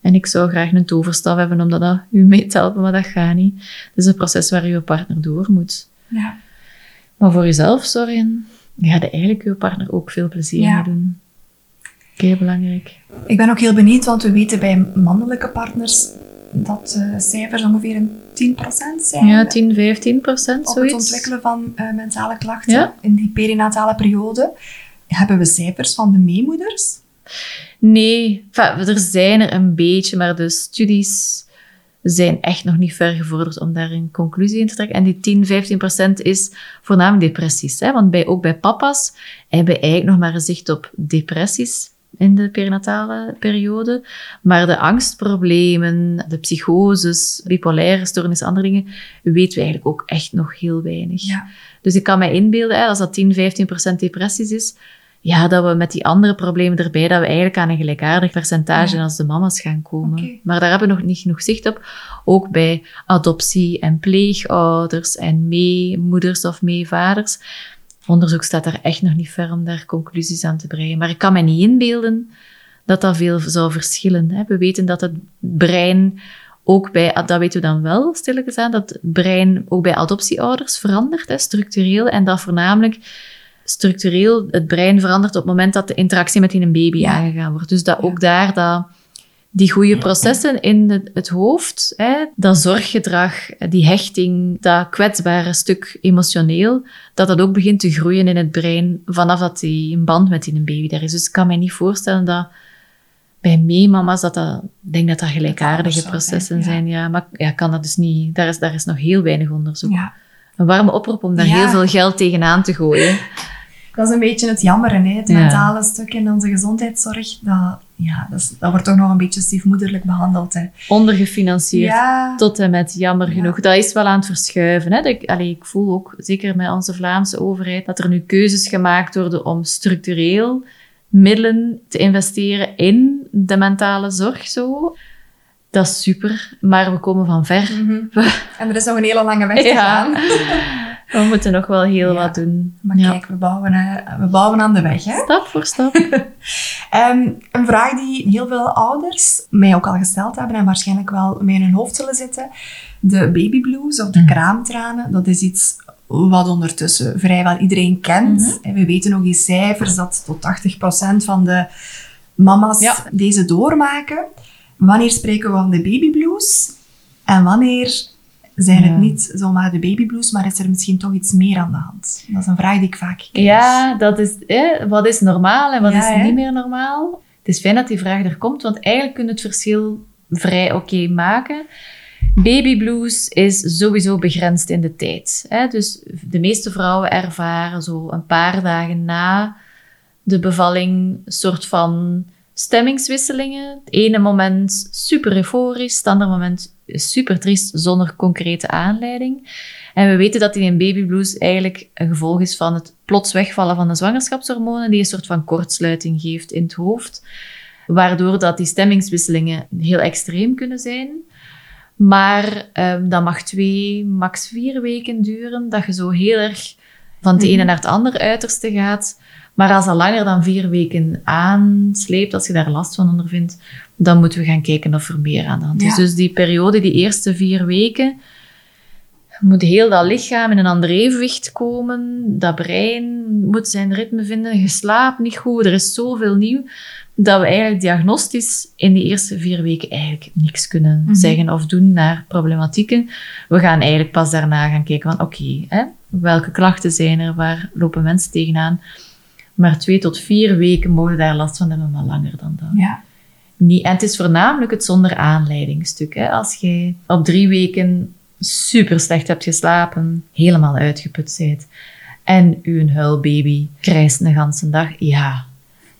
En ik zou graag een toverstaf hebben om dat u mee te helpen, maar dat gaat niet. Het is een proces waar je partner door moet. Ja. Maar voor jezelf zorgen, je eigenlijk je partner ook veel plezier Ja. mee doen. Heel belangrijk. Ik ben ook heel benieuwd, want we weten bij mannelijke partners dat eh, cijfers ongeveer een 10% zijn. Ja, 10, 15 procent, op het zoiets. ontwikkelen van eh, mentale klachten Ja. in die perinatale periode. Hebben we cijfers van de meemoeders? Nee, enfin, er zijn er een beetje, maar de studies zijn echt nog niet ver gevorderd om daar een conclusie in te trekken. En die 10, 15 procent is voornamelijk depressies. Hè? Want bij, ook bij papa's hebben we eigenlijk nog maar een zicht op depressies in de perinatale periode. Maar de angstproblemen, de psychoses, bipolaire stoornissen, andere dingen, weten we eigenlijk ook echt nog heel weinig. Ja. Dus ik kan me inbeelden, hè, als dat 10, 15 procent depressies is, ja, dat we met die andere problemen erbij, dat we eigenlijk aan een gelijkaardig percentage Ja. als de mama's gaan komen. Maar daar hebben we nog niet genoeg zicht op. Ook bij adoptie en pleegouders en meemoeders of meevaders. Onderzoek staat daar echt nog niet ver om daar conclusies aan te brengen. Maar ik kan me niet inbeelden dat dat veel zou verschillen. Hè. We weten dat het brein ook bij, dat weten we dan wel, stilletjes aan, dat het brein ook bij adoptieouders verandert, hè, structureel. En dat voornamelijk structureel het brein verandert op het moment dat de interactie met een baby Ja. aangegaan wordt. Dus dat ook daar dat die goede processen in het, het hoofd, hè, dat zorggedrag, die hechting, dat kwetsbare stuk emotioneel, dat dat ook begint te groeien in het brein vanaf dat die een band met die een baby daar is. Dus ik kan me niet voorstellen dat bij meemama's dat dat, ik denk dat dat gelijkaardige processen zijn, ja. zijn. Ja, maar ja, kan dat dus niet. Daar is, daar is nog heel weinig onderzoek. Ja. Een warme oproep om daar Ja. heel veel geld tegenaan te gooien. Dat is een beetje het jammeren, hè? het mentale stuk in onze gezondheidszorg. Dat, ja, dat, is- dat wordt toch nog een beetje stiefmoederlijk behandeld. Hè? Ondergefinancierd. Ja, Tot en met, jammer Ja. genoeg. Dat is wel aan het verschuiven. Hè. Dat ik, allee, ik voel ook, zeker met onze Vlaamse overheid, dat er nu keuzes gemaakt worden om structureel middelen te investeren in de mentale zorg. Zo. Dat is super, maar we komen van ver. Mhm. <laughs> En er is nog een hele lange weg te Ja. gaan. <laughs> <laughs> We moeten nog wel heel Ja. wat doen. Maar Ja. kijk, we bouwen, eh, we bouwen aan de weg. Hè? Stap voor stap. <laughs> Ehm, een vraag die heel veel ouders mij ook al gesteld hebben en waarschijnlijk wel mee in hun hoofd zullen zitten. De baby blues of de Mhm. kraamtranen, dat is iets wat ondertussen vrijwel iedereen kent. En we weten ook die cijfers dat tot 80% van de mama's Ja. deze doormaken. Wanneer spreken we van de baby blues? En wanneer zijn Ja. het niet zomaar de baby blues, maar is er misschien toch iets meer aan de hand? Dat is een vraag die ik vaak krijg. Ja, dat is, hè, wat is normaal en wat Ja, is hè? niet meer normaal? Het is fijn dat die vraag er komt, want eigenlijk kun je het verschil vrij oké maken. Baby blues is sowieso begrensd in de tijd. Hè? Dus de meeste vrouwen ervaren zo een paar dagen na de bevalling een soort van stemmingswisselingen. Het ene moment super euforisch, het andere moment super triest zonder concrete aanleiding. En we weten dat die een baby blues eigenlijk een gevolg is van het plots wegvallen van de zwangerschapshormonen, die een soort van kortsluiting geeft in het hoofd, waardoor dat die stemmingswisselingen heel extreem kunnen zijn. Maar ehm, dat mag twee, max vier weken duren, dat je zo heel erg van het ene Mhm. naar het andere uiterste gaat. Maar als dat langer dan vier weken aansleept, als je daar last van ondervindt, dan moeten we gaan kijken of er meer aan de hand is. Ja. Dus die periode, die eerste vier weken, moet heel dat lichaam in een ander evenwicht komen. Dat brein moet zijn ritme vinden. Je slaapt niet goed. Er is zoveel nieuw dat we eigenlijk diagnostisch in die eerste vier weken eigenlijk niks kunnen Mhm. zeggen of doen naar problematieken. We gaan eigenlijk pas daarna gaan kijken van oké, welke klachten zijn er, waar lopen mensen tegenaan Maar twee tot vier weken mogen daar last van hebben, maar langer dan dat. Ja. Niet. En het is voornamelijk het zonder aanleidingstuk. Hè. Als je op drie weken super slecht hebt geslapen, helemaal uitgeput bent, en uw huilbaby krijst een ganse dag, ja,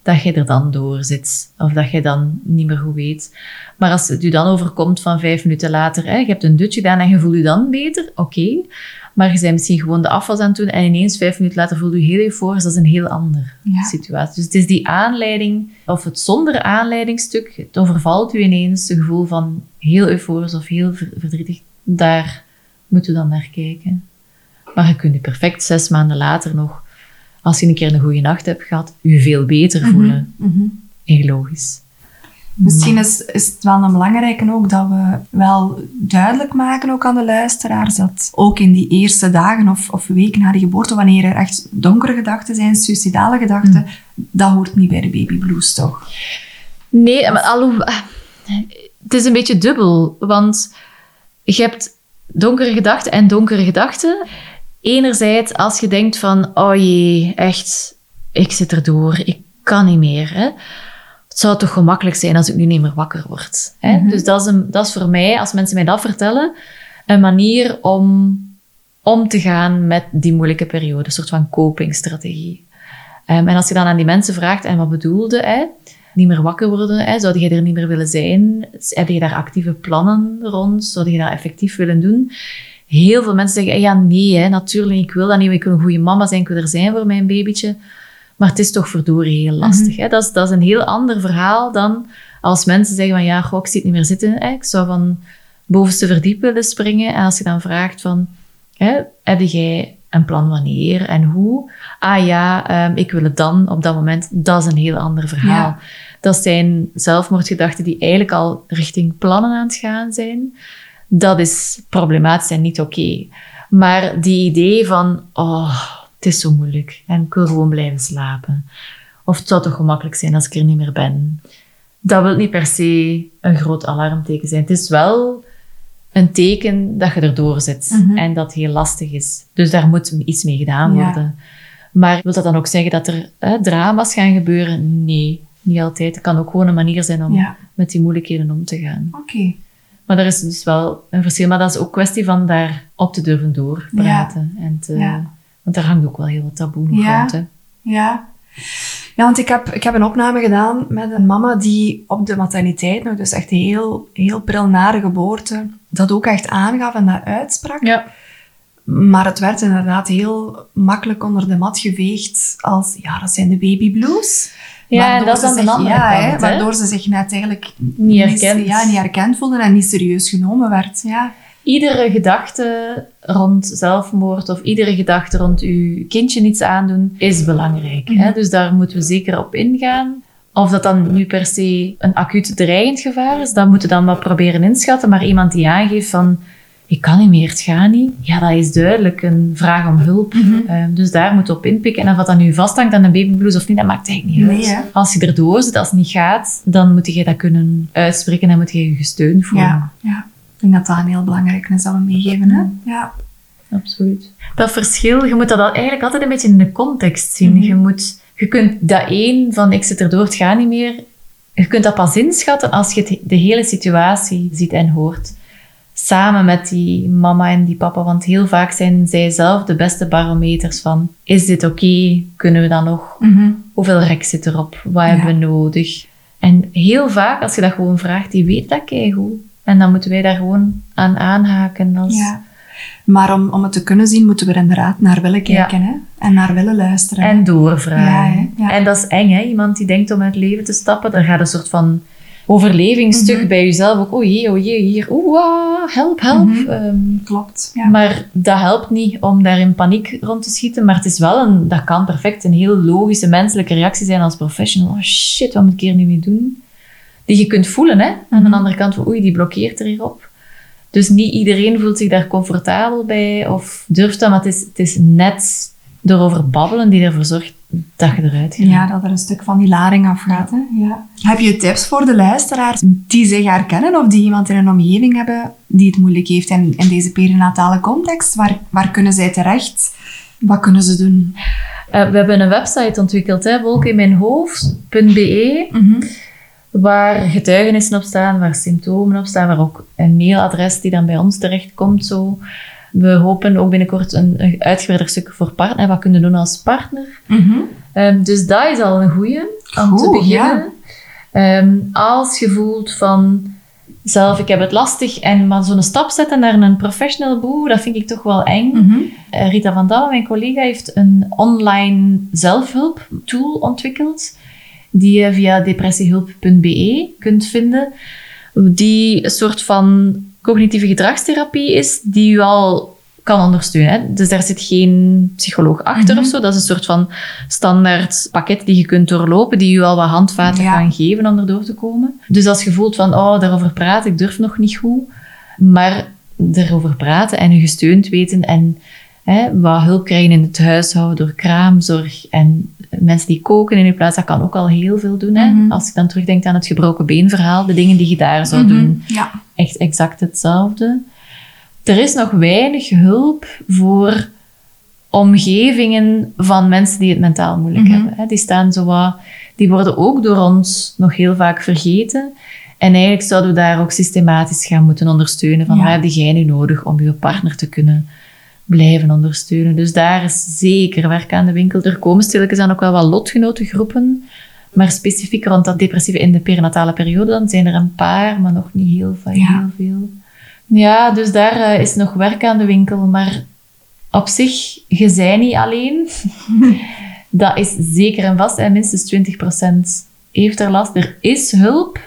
dat je er dan door zit. Of dat je dan niet meer goed weet. Maar als het u dan overkomt van vijf minuten later, hè, je hebt een dutje gedaan en je voelt je dan beter, oké. Maar je bent misschien gewoon de afwas aan het doen en ineens vijf minuten later voelt je heel euforisch. Dat is een heel andere Ja. situatie. Dus het is die aanleiding, of het zonder aanleidingstuk, het overvalt u ineens een gevoel van heel euforisch of heel ver- verdrietig. Daar moeten we dan naar kijken. Maar je kunt je perfect zes maanden later nog, als je een keer een goede nacht hebt gehad, je veel beter voelen. Mhm. Heel logisch. Misschien is, is het wel een belangrijke ook dat we wel duidelijk maken ook aan de luisteraars dat ook in die eerste dagen of, of weken na de geboorte, wanneer er echt donkere gedachten zijn, suicidale gedachten, dat hoort niet bij de baby blues, toch? Nee, maar het is een beetje dubbel, want je hebt donkere gedachten en donkere gedachten. Enerzijds als je denkt van, oh jee, echt, ik zit erdoor, ik kan niet meer. Hè? Het zou toch gemakkelijk zijn als ik nu niet meer wakker word. Hè? Mhm. Dus dat is, een, dat is voor mij, als mensen mij dat vertellen, een manier om om te gaan met die moeilijke periode. Een soort van copingstrategie. Ehm, en als je dan aan die mensen vraagt, en wat bedoelde, hè? niet meer wakker worden, hè? zou je er niet meer willen zijn? Heb je daar actieve plannen rond? Zou je dat effectief willen doen? Heel veel mensen zeggen, ja nee, hè, natuurlijk, ik wil dat niet, ik wil een goede mama zijn, ik wil er zijn voor mijn babytje. Maar het is toch verdorie heel lastig. hè? Dat, is, dat is een heel ander verhaal dan als mensen zeggen van, ja, goh, ik zie het niet meer zitten. Hè? Ik zou van bovenste verdiep willen springen. En als je dan vraagt van, hè, heb jij een plan wanneer en hoe? Ah ja, ehm, ik wil het dan op dat moment. Dat is een heel ander verhaal. Ja. Dat zijn zelfmoordgedachten die eigenlijk al richting plannen aan het gaan zijn. Dat is problematisch en niet oké. Maar die idee van, oh, het is zo moeilijk en ik wil gewoon blijven slapen. Of het zou toch gemakkelijk zijn als ik er niet meer ben. Dat wil niet per se een groot alarmteken zijn. Het is wel een teken dat je erdoor zit Mhm. en dat het heel lastig is. Dus daar moet iets mee gedaan Ja. worden. Maar wil dat dan ook zeggen dat er hè, drama's gaan gebeuren? Nee, niet altijd. Het kan ook gewoon een manier zijn om Ja, met die moeilijkheden om te gaan. oké. Maar er is dus wel een verschil. Maar dat is ook kwestie van daar op te durven doorpraten. En te, Ja. Want daar hangt ook wel heel wat taboe nog Ja. rond. Hè. Ja. Ja, want ik heb, ik heb een opname gedaan met een mama die op de materniteit nog, dus echt heel, heel pril na de geboorte, dat ook echt aangaf en dat uitsprak. Ja. Maar het werd inderdaad heel makkelijk onder de mat geveegd als, ja, dat zijn de baby blues. Ja, en dat is aan de andere ja, kant, hè, hè. Waardoor ze zich net eigenlijk Niet herkend. Ja, niet herkend voelden en niet serieus genomen werd. Ja. Iedere gedachte rond zelfmoord of iedere gedachte rond uw kindje iets aandoen is belangrijk. Hè? Mhm. Dus daar moeten we zeker op ingaan. Of dat dan nu per se een acuut dreigend gevaar is, dat moeten we dan maar proberen inschatten. Maar iemand die aangeeft van, ik kan niet meer, het gaat niet. Ja, dat is duidelijk een vraag om hulp. Mhm. Ehm, dus daar moet op inpikken. En of dat nu vasthangt aan een babyblues of niet, dat maakt eigenlijk niet uit. Als je erdoor zit, als het niet gaat, dan moet je dat kunnen uitspreken en moet je je gesteund voelen. Ja, ja. Ik denk dat dat een heel belangrijk is dat we meegeven. Hè? Ja. Absoluut. Dat verschil, je moet dat al- eigenlijk altijd een beetje in de context zien. Mhm. Je, moet, je kunt dat één van ik zit erdoor, het gaat niet meer. Je kunt dat pas inschatten als je het- de hele situatie ziet en hoort. Samen met die mama en die papa. Want heel vaak zijn zij zelf de beste barometers van... Is dit oké? Kunnen we dan nog? Mhm. Hoeveel rek zit erop? Wat Ja. hebben we nodig? En heel vaak, als je dat gewoon vraagt, die weet dat keigoed. En dan moeten wij daar gewoon aan aanhaken. Als, Ja. Maar om, om het te kunnen zien, moeten we er inderdaad naar willen kijken. Hè? En naar willen luisteren. En doorvragen. Ja. En dat is eng, hè? Iemand die denkt om uit het leven te stappen, daar gaat een soort van overlevingsstuk Mhm. bij jezelf ook. Oh jee, oh jee, hier, oeh, ah, help, help. Mhm. Ehm, Klopt. Ja. Maar dat helpt niet om daar in paniek rond te schieten. Maar het is wel een, dat kan perfect een heel logische menselijke reactie zijn als professional. Oh shit, wat moet ik hier nu mee doen? Die je kunt voelen, hè? Aan Mhm. de andere kant van, oei, die blokkeert er hierop. Dus niet iedereen voelt zich daar comfortabel bij of durft dat, maar het is, het is net erover babbelen die ervoor zorgt dat je eruit gaat. Ja, dat er een stuk van die lading afgaat. Hè? Ja. Heb je tips voor de luisteraars die zich herkennen of die iemand in een omgeving hebben die het moeilijk heeft in, in deze perinatale context? Waar, waar kunnen zij terecht Wat kunnen ze doen? Eh, we hebben een website ontwikkeld, hè, wolkinmijnhoofd.be, Mhm. Waar getuigenissen op staan, waar symptomen op staan, waar ook een mailadres die dan bij ons terechtkomt. Zo. We hopen ook binnenkort een, een uitgebreider stuk voor partner. Wat kunnen doen als partner? Mhm. Ehm, dus dat is al een goeie om te beginnen. Ehm, als je voelt van zelf, ik heb het lastig en maar zo'n stap zetten naar een professional boe, dat vind ik toch wel eng. Mhm. Eh, Rita van Damme, mijn collega, heeft een online zelfhulptool ontwikkeld die je via depressiehulp.be kunt vinden. Die een soort van cognitieve gedragstherapie is, die je al kan ondersteunen. Hè. Dus daar zit geen psycholoog achter Mhm. of zo. Dat is een soort van standaard pakket die je kunt doorlopen, die je al wat handvaten Ja. kan geven om erdoor te komen. Dus als je voelt van, oh, daarover praten, ik durf nog niet goed. Maar erover praten en je gesteund weten en hè, wat hulp krijgen in het huishouden door kraamzorg en mensen die koken in je plaats, dat kan ook al heel veel doen. Hè? Mhm. Als je dan terugdenkt aan het gebroken beenverhaal, de dingen die je daar zou Mhm. doen, Ja. echt exact hetzelfde. Er is nog weinig hulp voor omgevingen van mensen die het mentaal moeilijk Mhm. hebben. Hè. Die staan zo wat, die worden ook door ons nog heel vaak vergeten. En eigenlijk zouden we daar ook systematisch gaan moeten ondersteunen. Van Ja. waar heb jij nu nodig om je partner te kunnen blijven ondersteunen? Dus daar is zeker werk aan de winkel. Er komen stilletjes aan ook wel wat lotgenotengroepen. Maar specifiek rond dat depressieve in de perinatale periode, dan zijn er een paar, maar nog niet heel, veel. Ja. heel veel. Ja, dus daar eh, is nog werk aan de winkel. Maar op zich, je zij niet alleen. <laughs> dat is zeker en vast. En minstens 20% heeft er last. Er is hulp,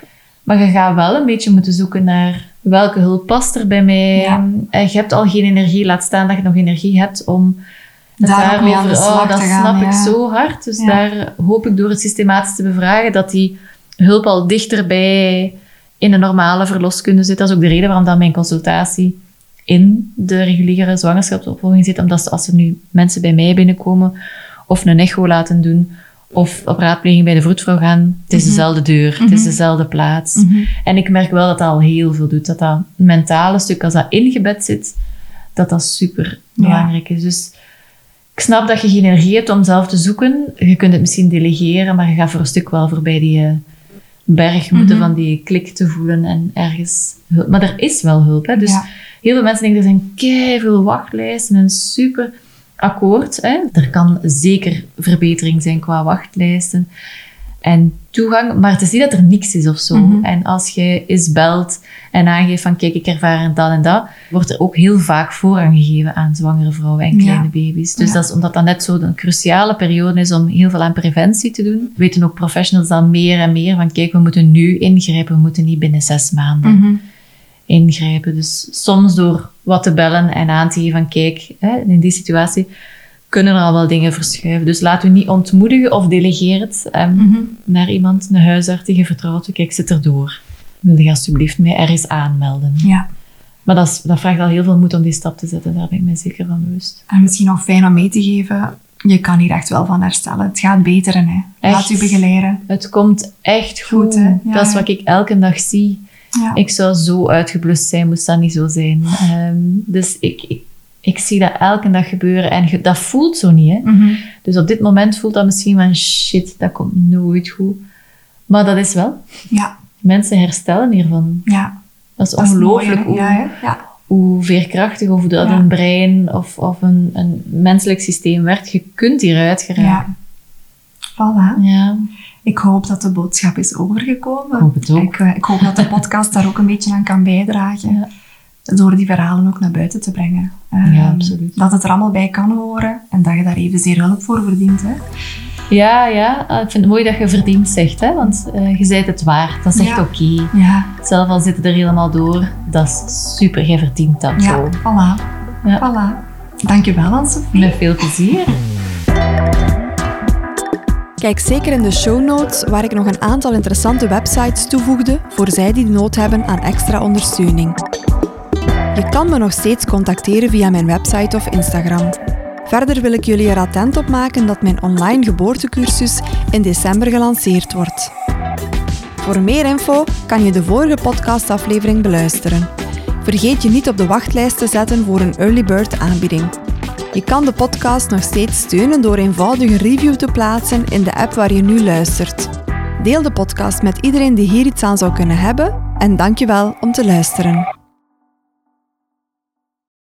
maar je gaat wel een beetje moeten zoeken naar welke hulp past er bij mij. Ja. En je hebt al geen energie, laat staan dat je nog energie hebt om het Daar daarover... Oh, dat gaan, snap ik zo hard. Dus Ja. daar hoop ik door het systematisch te bevragen dat die hulp al dichterbij in de normale verloskunde zit. Dat is ook de reden waarom dat mijn consultatie in de reguliere zwangerschapsopvolging zit. Omdat ze- als er nu mensen bij mij binnenkomen of een echo laten doen of op raadpleging bij de vroedvrouw gaan, het is Mhm. dezelfde deur, het is dezelfde plaats. Mhm. En ik merk wel dat dat al heel veel doet. Dat dat mentale stuk, als dat ingebed zit, dat dat super belangrijk is. Dus ik snap dat je geen energie hebt om zelf te zoeken. Je kunt het misschien delegeren, maar je gaat voor een stuk wel voorbij die eh, berg moeten Mhm. van die klik te voelen en ergens hulp. Maar er is wel hulp. Hè? Dus Ja. heel veel mensen denken, er zijn keiveel wachtlijsten en super akkoord. Hè? Er kan zeker verbetering zijn qua wachtlijsten en toegang, maar het is niet dat er niks is of zo. Mhm. En als je eens belt en aangeeft van kijk, ik ervaar dat en dat, wordt er ook heel vaak voorrang gegeven aan zwangere vrouwen en Ja. kleine baby's. Dus Ja. dat is omdat dat net zo een cruciale periode is om heel veel aan preventie te doen. Weten ook professionals dan meer en meer van kijk, we moeten nu ingrijpen, we moeten niet binnen zes maanden Mhm. Ingrijpen. Dus soms door wat te bellen en aan te geven van kijk, hè, in die situatie kunnen er al wel dingen verschuiven. Dus laat u niet ontmoedigen of delegeer het ehm, Mhm. naar iemand, een huisarts die je vertrouwt. Kijk, zit erdoor. Wil je alsjeblieft mij ergens aanmelden? Ja. Maar dat, is, dat vraagt al heel veel moed om die stap te zetten. Daar ben ik me zeker van bewust. En misschien nog fijn om mee te geven, je kan hier echt wel van herstellen. Het gaat beteren, hè. Laat Echt. u begeleiden. Het komt echt goed. Goed, hè? Ja, dat is wat ik elke dag zie. Ja. Ik zou zo uitgeblust zijn, moest dat niet zo zijn. Ehm, dus ik, ik, ik zie dat elke dag gebeuren en ge- dat voelt zo niet. Hè? Mhm. Dus op dit moment voelt dat misschien van shit, dat komt nooit goed. Maar dat is wel. ja. Mensen herstellen hiervan. Ja. Dat is ongelooflijk hoe. Ja, ja. hoe veerkrachtig of hoe dat een brein of, of een, een menselijk systeem werkt. Je kunt hieruit geraken. Voilà. Ja. Ik hoop dat de boodschap is overgekomen. Ik hoop het ook. Ik, eh, ik hoop dat de podcast daar ook een beetje aan kan bijdragen. Ja. Door die verhalen ook naar buiten te brengen. Ehm, Ja, absoluut. Dat het er allemaal bij kan horen en dat je daar evenzeer hulp voor verdient. Hè? Ja, ja, Ah, ik vind het mooi dat je verdient zegt, hè? want eh, je zei het waard. Dat is echt Ja. oké. Ja, Zelf al zitten er helemaal door, dat is super, jij verdient dat ja zo. voilà. Ja. voilà. Dankjewel, Anne-Sophie. Met veel plezier. Kijk zeker in de show notes waar ik nog een aantal interessante websites toevoegde voor zij die nood hebben aan extra ondersteuning. Je kan me nog steeds contacteren via mijn website of Instagram. Verder wil ik jullie er attent op maken dat mijn online geboortecursus in december gelanceerd wordt. Voor meer info kan je de vorige podcastaflevering beluisteren. Vergeet je niet op de wachtlijst te zetten voor een early bird aanbieding. Je kan de podcast nog steeds steunen door eenvoudig een review te plaatsen in de app waar je nu luistert. Deel de podcast met iedereen die hier iets aan zou kunnen hebben en dankjewel om te luisteren.